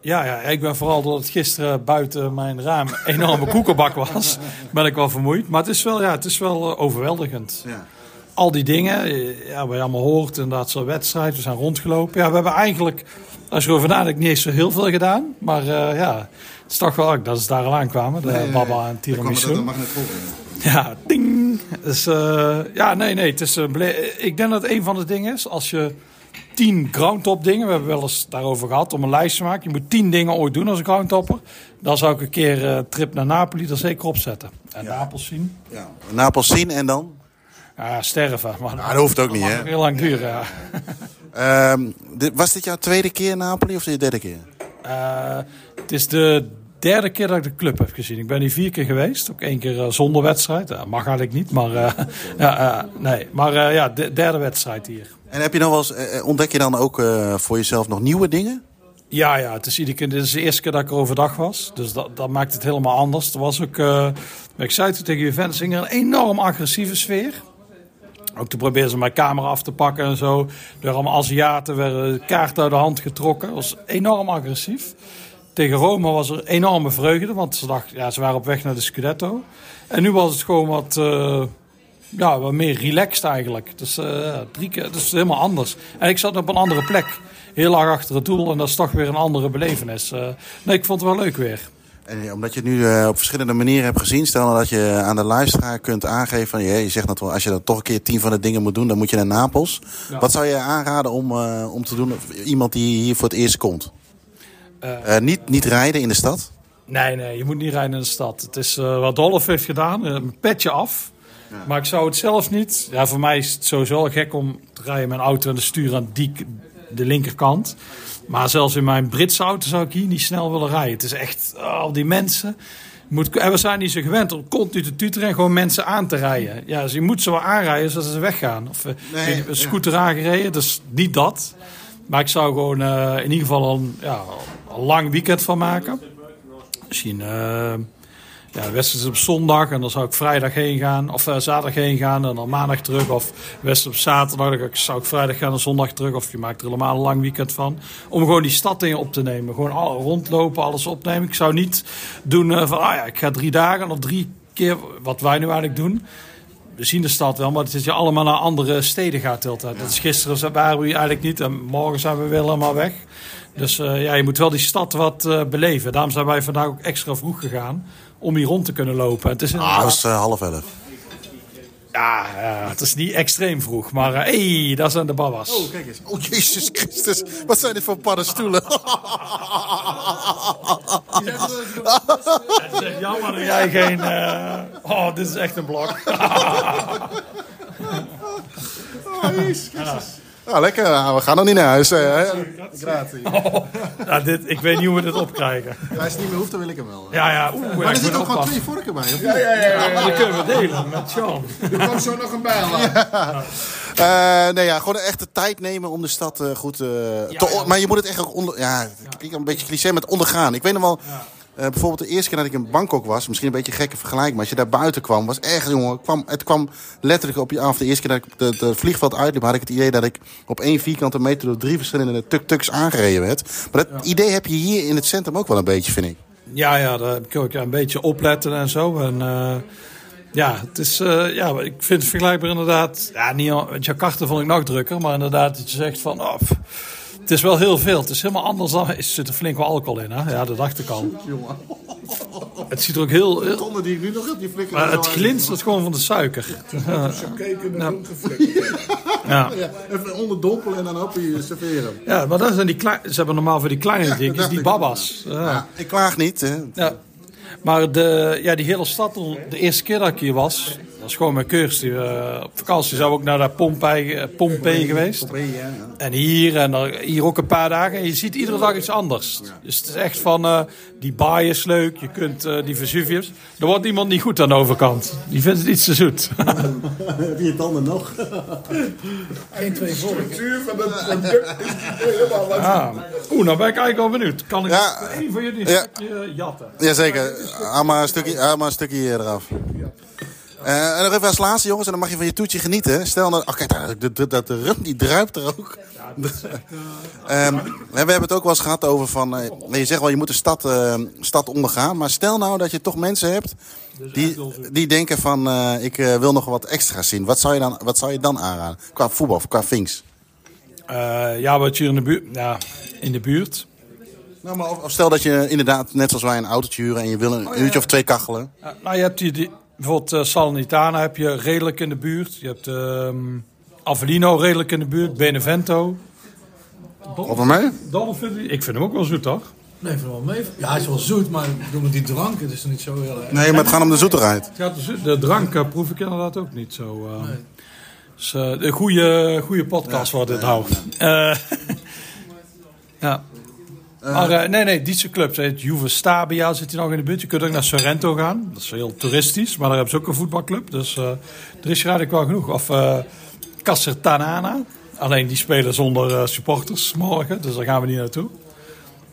Ja, ja, ik ben vooral doordat het gisteren buiten mijn raam een enorme koekenbak was, ben ik wel vermoeid. Maar het is wel, ja, het is wel eh, overweldigend. Ja. Al die dingen, eh, ja, wat je allemaal hoort, inderdaad zo'n wedstrijd, we zijn rondgelopen. Ja, we hebben eigenlijk, als je erover nadenkt, niet eens zo heel veel gedaan. Maar eh, ja, het is toch wel, dat ze daar al aankwamen, de baba en tiramisu. Ja, ding. Dus, ja, nee, nee. Het is, ik denk dat een van de dingen is, als je tien groundtop dingen, we hebben wel eens daarover gehad, om een lijst te maken. Je moet tien dingen ooit doen als groundtopper. Dan zou ik een keer eh trip naar Napoli er zeker op zetten. En Napels zien. Ja. Napels zien en dan? Ja, sterven. Maar dat hoeft ook niet, hè? Heel lang duren, ja. Ehm, was dit jouw tweede keer in Napoli of je derde keer? Eh, het is de derde keer dat ik de club heb gezien. Ik ben hier vier keer geweest. Ook één keer eh, zonder wedstrijd. Ja, mag eigenlijk niet, maar, eh, ja, eh, nee. maar ja, de derde wedstrijd hier. En heb je nog wel eens, ontdek je dan ook voor jezelf nog nieuwe dingen? Ja, ja, het is iedere keer, dit is de eerste keer dat ik er overdag was. Dus dat, dat maakt het helemaal anders. Er was ook, ik zei toen tegen Juventus, een enorm agressieve sfeer. Ook toen probeerden ze mijn camera af te pakken en zo. Door allemaal Aziaten werden kaarten uit de hand getrokken. Dat was enorm agressief. Tegen Rome was er enorme vreugde, want ze, dachten, ja, ze waren op weg naar de Scudetto. En nu was het gewoon wat, eh, ja, wat meer relaxed eigenlijk. Dus eh, drie keer, dus helemaal anders. En ik zat op een andere plek, heel laag achter het doel. En dat is toch weer een andere belevenis. Eh, nee, ik vond het wel leuk weer. En omdat je het nu op verschillende manieren hebt gezien, stel nou dat je aan de luisteraar kunt aangeven van, je zegt dat wel, als je dan toch een keer tien van de dingen moet doen, dan moet je naar Napels. Ja. Wat zou je aanraden om, om te doen, iemand die hier voor het eerst komt? Eh, Eh, niet, niet rijden in de stad? Nee, nee, je moet niet rijden in de stad. Het is eh, wat Dolph heeft gedaan, een petje af. Maar ik zou het zelf niet. Ja, voor mij is het sowieso al gek om te rijden met een auto en de stuur aan die, de linkerkant. Maar zelfs in mijn Britse auto zou ik hier niet snel willen rijden. Het is echt, oh, al die mensen. Moet, en we zijn niet zo gewend om continu te tuteren en gewoon mensen aan te rijden. Ja, dus je moet ze wel aanrijden zodat ze weggaan. Of Nee, een scooter aangereden, dus niet dat. Maar ik zou gewoon in ieder geval een, ja, lang weekend van maken. Misschien eh ja, wedstrijd op zondag en dan zou ik vrijdag heen gaan. Of eh, zaterdag heen gaan en dan maandag terug. Of wedstrijd op zaterdag, dan zou ik vrijdag gaan en zondag terug. Of je maakt er helemaal een lang weekend van. Om gewoon die stad in op te nemen. Gewoon al, rondlopen, alles opnemen. Ik zou niet doen eh, van, ah ja, ik ga drie dagen of drie keer, wat wij nu eigenlijk doen. We zien de stad wel, maar het is je allemaal naar andere steden gaat de. Dat is gisteren waren we eigenlijk niet en morgen zijn we weer helemaal weg. Dus eh, ja, je moet wel die stad wat eh, beleven. Daarom zijn wij vandaag ook extra vroeg gegaan om hier rond te kunnen lopen. Het is Ah, dat is eh, half elf. ja, het is niet extreem vroeg, maar hé, hey, daar zijn de babas. Oh, kijk eens. Oh, Jezus Christus. Wat zijn dit voor paddenstoelen? Het is echt jammer dat jij geen... eh, Oh, dit is echt een blok. Oh, Jezus Christus. Nou, lekker. Nou, we gaan nog niet naar huis. eh, hè? Gratis. ja, dit, ik weet niet hoe we dit opkrijgen. Als het niet meer hoeft, dan wil ik hem wel. Ja, ja. Oeh, ja, maar ik er zitten ook gewoon twee vorken bij. Of Ja, ja, ja. ja, Ja, die kunnen we delen met Sean. Er komt zo nog een bijlaag. Eh, nee, ja, gewoon echt de tijd nemen om de stad eh, goed eh, te... ja. Maar je moet het echt ook onder... Ja, klinkt een beetje cliché met ondergaan. Ik weet nog wel... eh, bijvoorbeeld de eerste keer dat ik in Bangkok was, misschien een beetje een gekke vergelijking, maar als je daar buiten kwam, was echt, jongen, het kwam, het kwam letterlijk op je af. De eerste keer dat ik het de, de vliegveld uitliep, had ik het idee dat ik op één vierkante meter door drie verschillende tuk-tuks aangereden werd. Maar dat idee heb je hier in het centrum ook wel een beetje, vind ik. Ja, ja, daar ik ook een beetje opletten en zo. En eh, ja, het is, eh, ja, ik vind het vergelijkbaar inderdaad. Ja, niet, Jakarta vond ik nog drukker, maar inderdaad dat je zegt van, oh, pff, het is wel heel veel. Het is helemaal anders dan, er zit er flink wel alcohol in, hè? Ja, dat dacht ik al. Het ziet er ook heel, heel Tonnen die ik nu nog heb, die flikkeren maar het glinstert gewoon van de suiker. Ja. Keken en geflikt. Ja. Ja, even onderdompelen en dan op je serveren. Ja, maar dat zijn die klein, ze hebben normaal voor die kleine dingetjes, dacht die babas. Ja. Ja, ik klaag niet. Hè. Ja. Maar de, ja, die hele stad, de eerste keer dat ik hier was, dat is gewoon met Kirsty. eh op vakantie zijn we ook naar de Pompeii, eh, Pompeii geweest. En hier en hier ook een paar dagen. En je ziet iedere dag iets anders. Dus het is echt van, eh, die baai is leuk. Je kunt eh, die Vesuvius. Er wordt iemand niet goed aan de overkant. Die vindt het iets te zoet. Heb je tanden nog? Eén, twee vorken. Structuur van het product is helemaal wat. Ah. Oeh, nou ben ik eigenlijk wel benieuwd. Kan ik Ja. één van jullie een Ja. stukje jatten? Jazeker. Haal maar een stukje, haal maar een stukje hier eraf. Eh, en nog even als laatste, jongens, en dan mag je van je toetje genieten. Stel nou, oh, kijk, dat, dat, dat de rum die druipt er ook. Ehm, we hebben het ook wel eens gehad over van, eh, je zegt wel, je moet de stad, eh, stad ondergaan. Maar stel nou dat je toch mensen hebt die, die denken van, eh, ik eh, wil nog wat extra's zien. Wat zou je dan, wat zou je dan aanraden? Qua voetbal, qua Finks. Eh, ja, wat je in de buurt... Ja, in de buurt. Nou, maar of, of stel dat je inderdaad, net zoals wij, een autootje huren en je wil een uurtje of twee kachelen. Ja, nou, je hebt hier die, bijvoorbeeld eh, Salernitana heb je redelijk in de buurt. Je hebt ehm Avellino redelijk in de buurt. Benevento. Op mee? Dolphin, ik vind hem ook wel zoet, toch? Nee, ik vind het wel mee. Ja, hij is wel zoet, maar ik bedoel met die drank, het is niet zo heel erg. Nee, maar het gaat om de zoeterheid. Gaat de, drank eh, proef ik inderdaad ook niet zo. eh. Dus, eh, een goede, goede podcast wordt dit houdt. Eh, ja. Maar eh, nee, nee, Dietse clubs. Het Juve Stabia zit hier nog in de buurt. Je kunt ook naar Sorrento gaan. Dat is heel toeristisch. Maar daar hebben ze ook een voetbalclub. Dus eh, er is eigenlijk wel genoeg. Of eh Casertanana. Alleen die spelen zonder eh, supporters morgen. Dus daar gaan we niet naartoe.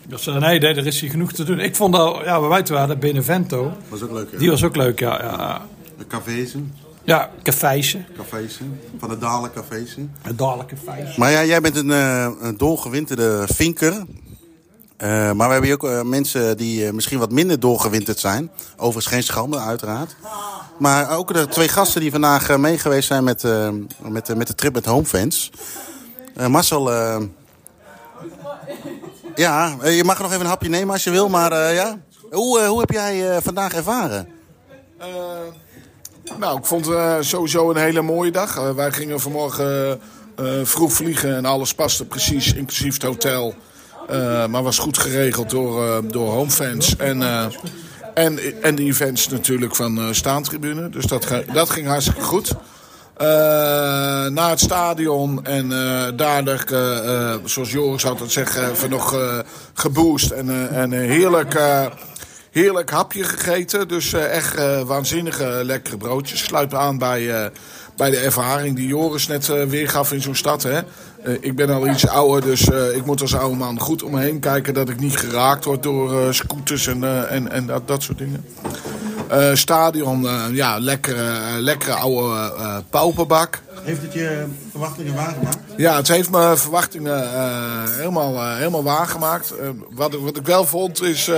Dus eh, nee, nee, er is hier genoeg te doen. Ik vond dat, ja, waar wij toen waren, Benevento. Was ook leuk, ja. Die was ook leuk, ja. Ja, De cafézen. ja café'sje. Cafézen. Van de Dalen cafézen. Een dadelijk café'sje. Maar ja, jij bent een, eh, een doorgewinterde vinker. Eh, maar we hebben hier ook eh, mensen die eh, misschien wat minder doorgewinterd zijn. Overigens geen schande, uiteraard. Maar ook de twee gasten die vandaag meegeweest zijn met, met, met de trip met Homefans. Marcel, ja, je mag nog even een hapje nemen als je wil. Maar ja, hoe, hoe heb jij vandaag ervaren? Nou, ik vond het sowieso een hele mooie dag. Wij gingen vanmorgen vroeg vliegen en alles paste precies, inclusief het hotel. Eh, maar was goed geregeld door, eh, door homefans. En, eh, en, en de events natuurlijk van staantribune. Dus dat, dat ging hartstikke goed. Naar het stadion en daardoor, zoals Joris altijd zegt, even nog geboost en, en een heerlijk, heerlijk hapje gegeten. Dus echt waanzinnige lekkere broodjes. Sluit aan bij, bij de ervaring die Joris net weergaf in zo'n stad. Hè. Eh, ik ben al iets ouder, dus eh, ik moet als oude man goed om me heen kijken dat ik niet geraakt word door eh, scooters en, en, en dat, dat soort dingen. Stadion, ja, lekkere, lekkere oude pauperbak. Heeft het je verwachtingen waargemaakt? Ja, het heeft mijn verwachtingen helemaal, helemaal waargemaakt. Wat, ik- wat ik wel vond is...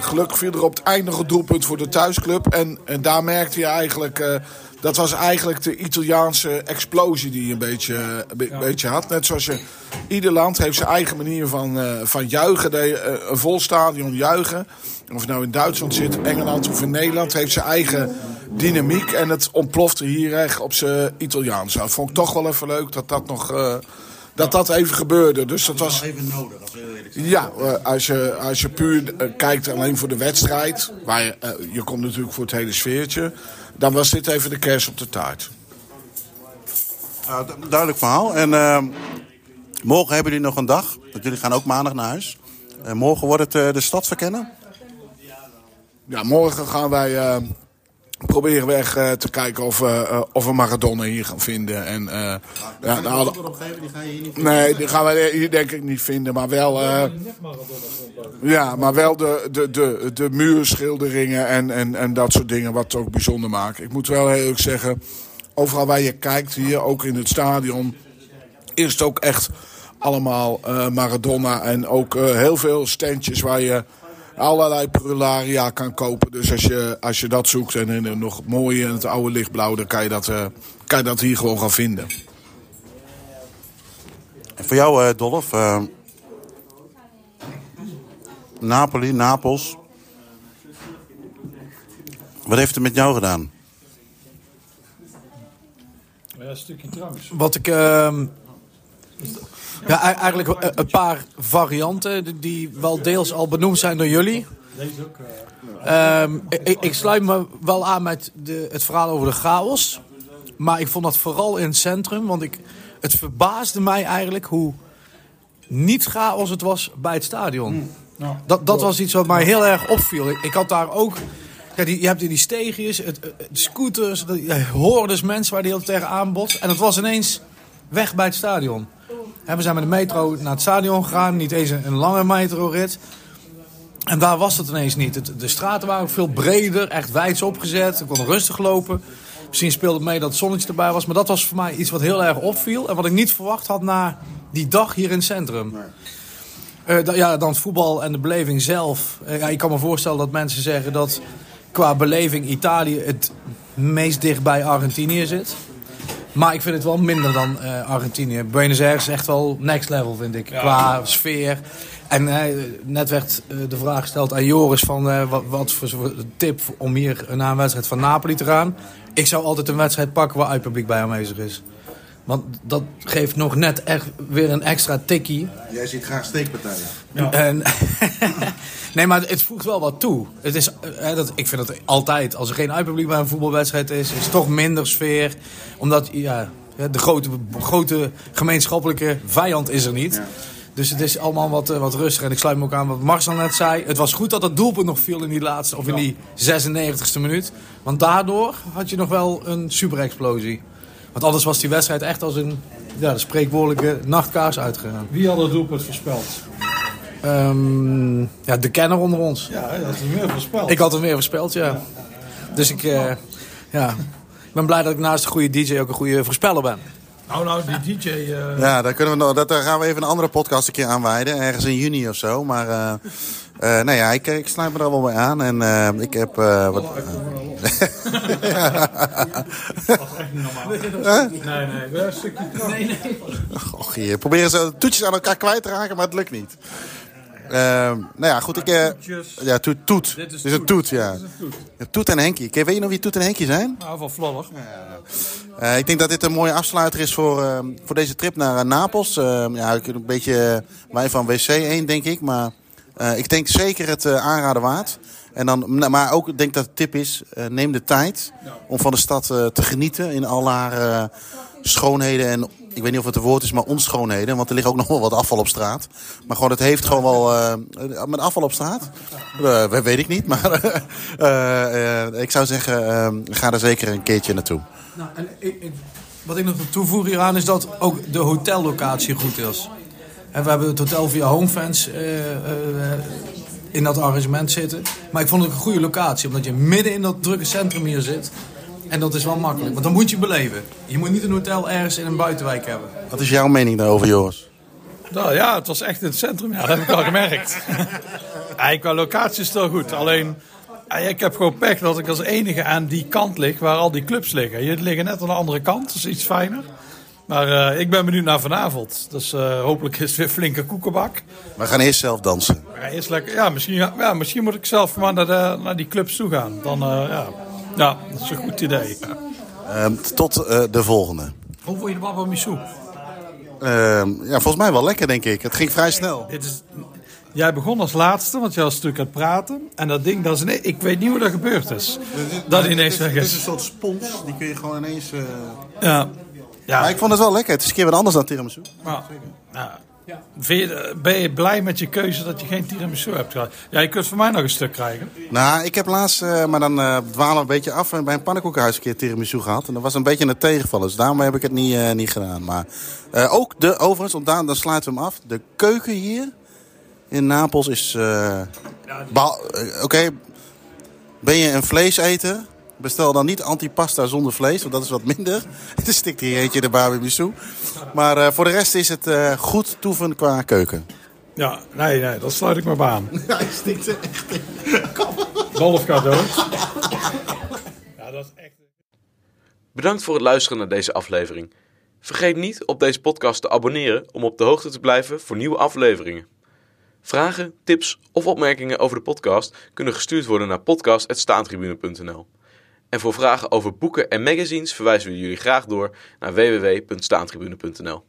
gelukkig viel er op het einde nog een doelpunt voor de thuisclub. En, en daar merkte je eigenlijk... dat was eigenlijk de Italiaanse explosie die je een beetje, een be- beetje had. Net zoals je... Ieder land heeft zijn eigen manier van, eh, van juichen. Dat je, eh, een vol stadion juichen. Of je nou in Duitsland zit, Engeland of in Nederland... heeft zijn eigen dynamiek. En het ontplofte hier echt op zijn Italiaans. Dat vond ik toch wel even leuk dat dat nog... eh, dat dat even gebeurde. Dus dat was... Even nodig, als. Ja, als je, als je puur kijkt alleen voor de wedstrijd, waar je, je komt natuurlijk voor het hele sfeertje, dan was dit even de kers op de taart. Du- duidelijk verhaal. En eh, morgen hebben jullie nog een dag. Want jullie gaan ook maandag naar huis. Eh, morgen wordt het eh, de stad verkennen. Ja, morgen gaan wij eh, proberen we echt eh, te kijken of, we, eh, of we Maradona hier gaan vinden. En, eh, ja, nou, alle- die ga je hier niet nee, die gaan wij hier denk ik niet vinden, maar wel... eh, Ja, maar wel de, de, de, de muurschilderingen en, en, en dat soort dingen wat het ook bijzonder maakt. Ik moet wel heel eerlijk zeggen, overal waar je kijkt hier, ook in het stadion, is het ook echt allemaal eh, Maradona. En ook eh, heel veel standjes waar je allerlei prularia kan kopen. Dus als je, als je dat zoekt en in een nog mooie en het oude lichtblauw, dan kan je dat, eh, kan je dat hier gewoon gaan vinden. En voor jou, eh Dolf. eh, Napoli, Napels. Wat heeft het met jou gedaan? Ja, een stukje trouwens. Wat ik. Ja, eigenlijk een- een paar varianten die- wel deels al benoemd zijn door jullie. Deze ook. eh, Ehm, ik, ik sluit me wel aan met de, het verhaal over de chaos. Maar ik vond dat vooral in het centrum. Want ik, het verbaasde mij eigenlijk hoe niet chaos het was bij het stadion. nou, Dat, dat was iets wat mij heel erg opviel. Ik, ik had daar ook... Ja, die, je hebt hier die steegjes, het, scooters, de, ja, hordes mensen waar die heel tegen aanbod. En het was ineens weg bij het stadion. En we zijn met de metro naar het stadion gegaan. Niet eens een, een lange metrorit. En daar was het ineens niet. Het- de straten waren ook veel breder, echt wijds opgezet. Ik kon rustig lopen. Misschien speelde het mee dat het zonnetje erbij was. Maar dat was voor mij iets wat heel erg opviel. En wat ik niet verwacht had na die dag hier in het centrum. Eh, da- ja, dan het voetbal en de beleving zelf. Eh, ja, ik kan me voorstellen dat mensen zeggen dat qua beleving Italië het meest dicht bij Argentinië zit. Maar ik vind het wel minder dan eh, Argentinië. Buenos Aires is echt wel next level, vind ik. Qua sfeer. En eh, net werd eh, de vraag gesteld aan Joris van wat, wat voor tip om hier naar een wedstrijd van Napoli te gaan. Ik zou altijd een wedstrijd pakken waar uitpubliek bij aanwezig is. Want dat geeft nog net echt weer een extra tikkie. Jij ziet graag steekpartijen. En, nee, maar het voegt wel wat toe. Het is, eh, dat, ik vind dat altijd, als er geen uitpubliek bij een voetbalwedstrijd is, is het toch minder sfeer. Omdat ja, de grote, grote gemeenschappelijke vijand is er niet. Dus het is allemaal wat, eh, wat rustiger. En ik sluit me ook aan wat Marcel net zei. Het was goed dat het doelpunt nog viel in die laatste, of in die 96e minuut. Want daardoor had je nog wel een super explosie. Want anders was die wedstrijd echt als een ja, de spreekwoordelijke nachtkaars uitgegaan. Wie had het doelpunt voorspeld? Ehm, ja, de kenner onder ons. Ja, dat is meer voorspeld. Ik had hem weer voorspeld, ja. Dus ik, eh, ja. ik ben blij dat ik naast een goede DJ ook een goede voorspeller ben. Nou, nou, die DJ... eh, Ja, daar, kunnen we nog, dat, daar gaan we even een andere podcast een keer aan wijden. Ergens in juni of zo. Maar eh eh, nou ja, ik, ik sluit me er wel bij aan. En eh, ik heb... eh, wat, Huh? Nee, nee, wel een stukje. Nee, nee. Och, hier. Proberen ze toetjes aan elkaar kwijt te raken, maar het lukt niet. Ehm, nou ja, goed. Ik, eh, ja, toet. toet. Dit is, een toet, ja. Toet en Henkie. Weet je nog wie Toet en Henkie zijn? Nou, van Vlodder. Eh, ik denk dat dit een mooie afsluiter is voor, ehm, voor deze trip naar eh, Napels. Ehm, ja, ik een beetje wij van WC 1, denk ik. Maar eh, ik denk zeker het eh, aanraden waard. En dan, maar ook ik denk dat de tip is, eh, neem de tijd om van de stad eh, te genieten in al haar eh, schoonheden en ik weet niet of het een woord is, maar onschoonheden. Want er ligt ook nog wel wat afval op straat. Maar gewoon, het heeft gewoon wel... eh, met afval op straat? Eh, weet ik niet, maar eh, ik zou zeggen, ga er zeker een keertje naartoe. Nou, en wat ik nog wil toevoegen hieraan is dat ook de hotellocatie goed is. En we hebben het hotel via Homefans in dat arrangement zitten. Maar ik vond het een goede locatie, omdat je midden in dat drukke centrum hier zit. En dat is wel makkelijk, want dan moet je beleven. Je moet niet een hotel ergens in een buitenwijk hebben. Wat is jouw mening daarover, Joris? Nou ja, het was echt in het centrum. Ja, dat heb ik al gemerkt. ja, qua locatie is het wel goed. Alleen, ik heb gewoon pech dat ik als enige aan die kant lig waar al die clubs liggen. Hier liggen net aan de andere kant, dat is iets fijner. Maar eh, ik ben benieuwd naar vanavond. Dus eh, hopelijk is het weer flinke koekenbak. We gaan eerst zelf dansen. Eerst lekker, ja, misschien, ja, misschien moet ik zelf maar naar, de, naar die clubs toe gaan. Dan, eh, ja. Ja, dat is een goed idee. Ehm, tot eh, de volgende. Hoe vond je de Baba Missou? Ehm, ja, volgens mij wel lekker, denk ik. Het ging vrij snel. Is, jij begon als laatste, want jij was natuurlijk aan het praten. En dat ding, dat is ineens, ik weet niet hoe dat gebeurd is. Dat ineens weg Het is is. een soort spons, die kun je gewoon ineens... eh, Ja. Ja. Maar ik vond het wel lekker. Het is een keer wat anders dan tiramisu. Maar, nou, vind je- ben je blij met je keuze dat je geen tiramisu hebt gehad? Ja, je kunt van mij nog een stuk krijgen. Nou, ik heb laatst, eh, maar dan eh, dwalen we een beetje af, eh, bij een pannenkoekenhuis een keer tiramisu gehad. En dat was een beetje een tegenvaller, dus daarom heb ik het niet, eh, niet gedaan. Maar eh, ook de, overigens, want daar, dan sluiten we hem af. De keuken hier in Napels is... Oké, ben je een vleeseter? Bestel dan niet antipasta zonder vlees, want dat is wat minder. Er stikt hier eentje in de barbecue. Maar eh, voor de rest is het eh, goed toeven qua keuken. Ja, nee, nee, dat sluit ik maar bij aan. Hij stikt er echt in. Dolf cadeau. Bedankt voor het luisteren naar deze aflevering. Vergeet niet op deze podcast te abonneren om op de hoogte te blijven voor nieuwe afleveringen. Vragen, tips of opmerkingen over de podcast kunnen gestuurd worden naar podcast.staantribune.nl. En voor vragen over boeken en magazines verwijzen we jullie graag door naar www.staantribune.nl.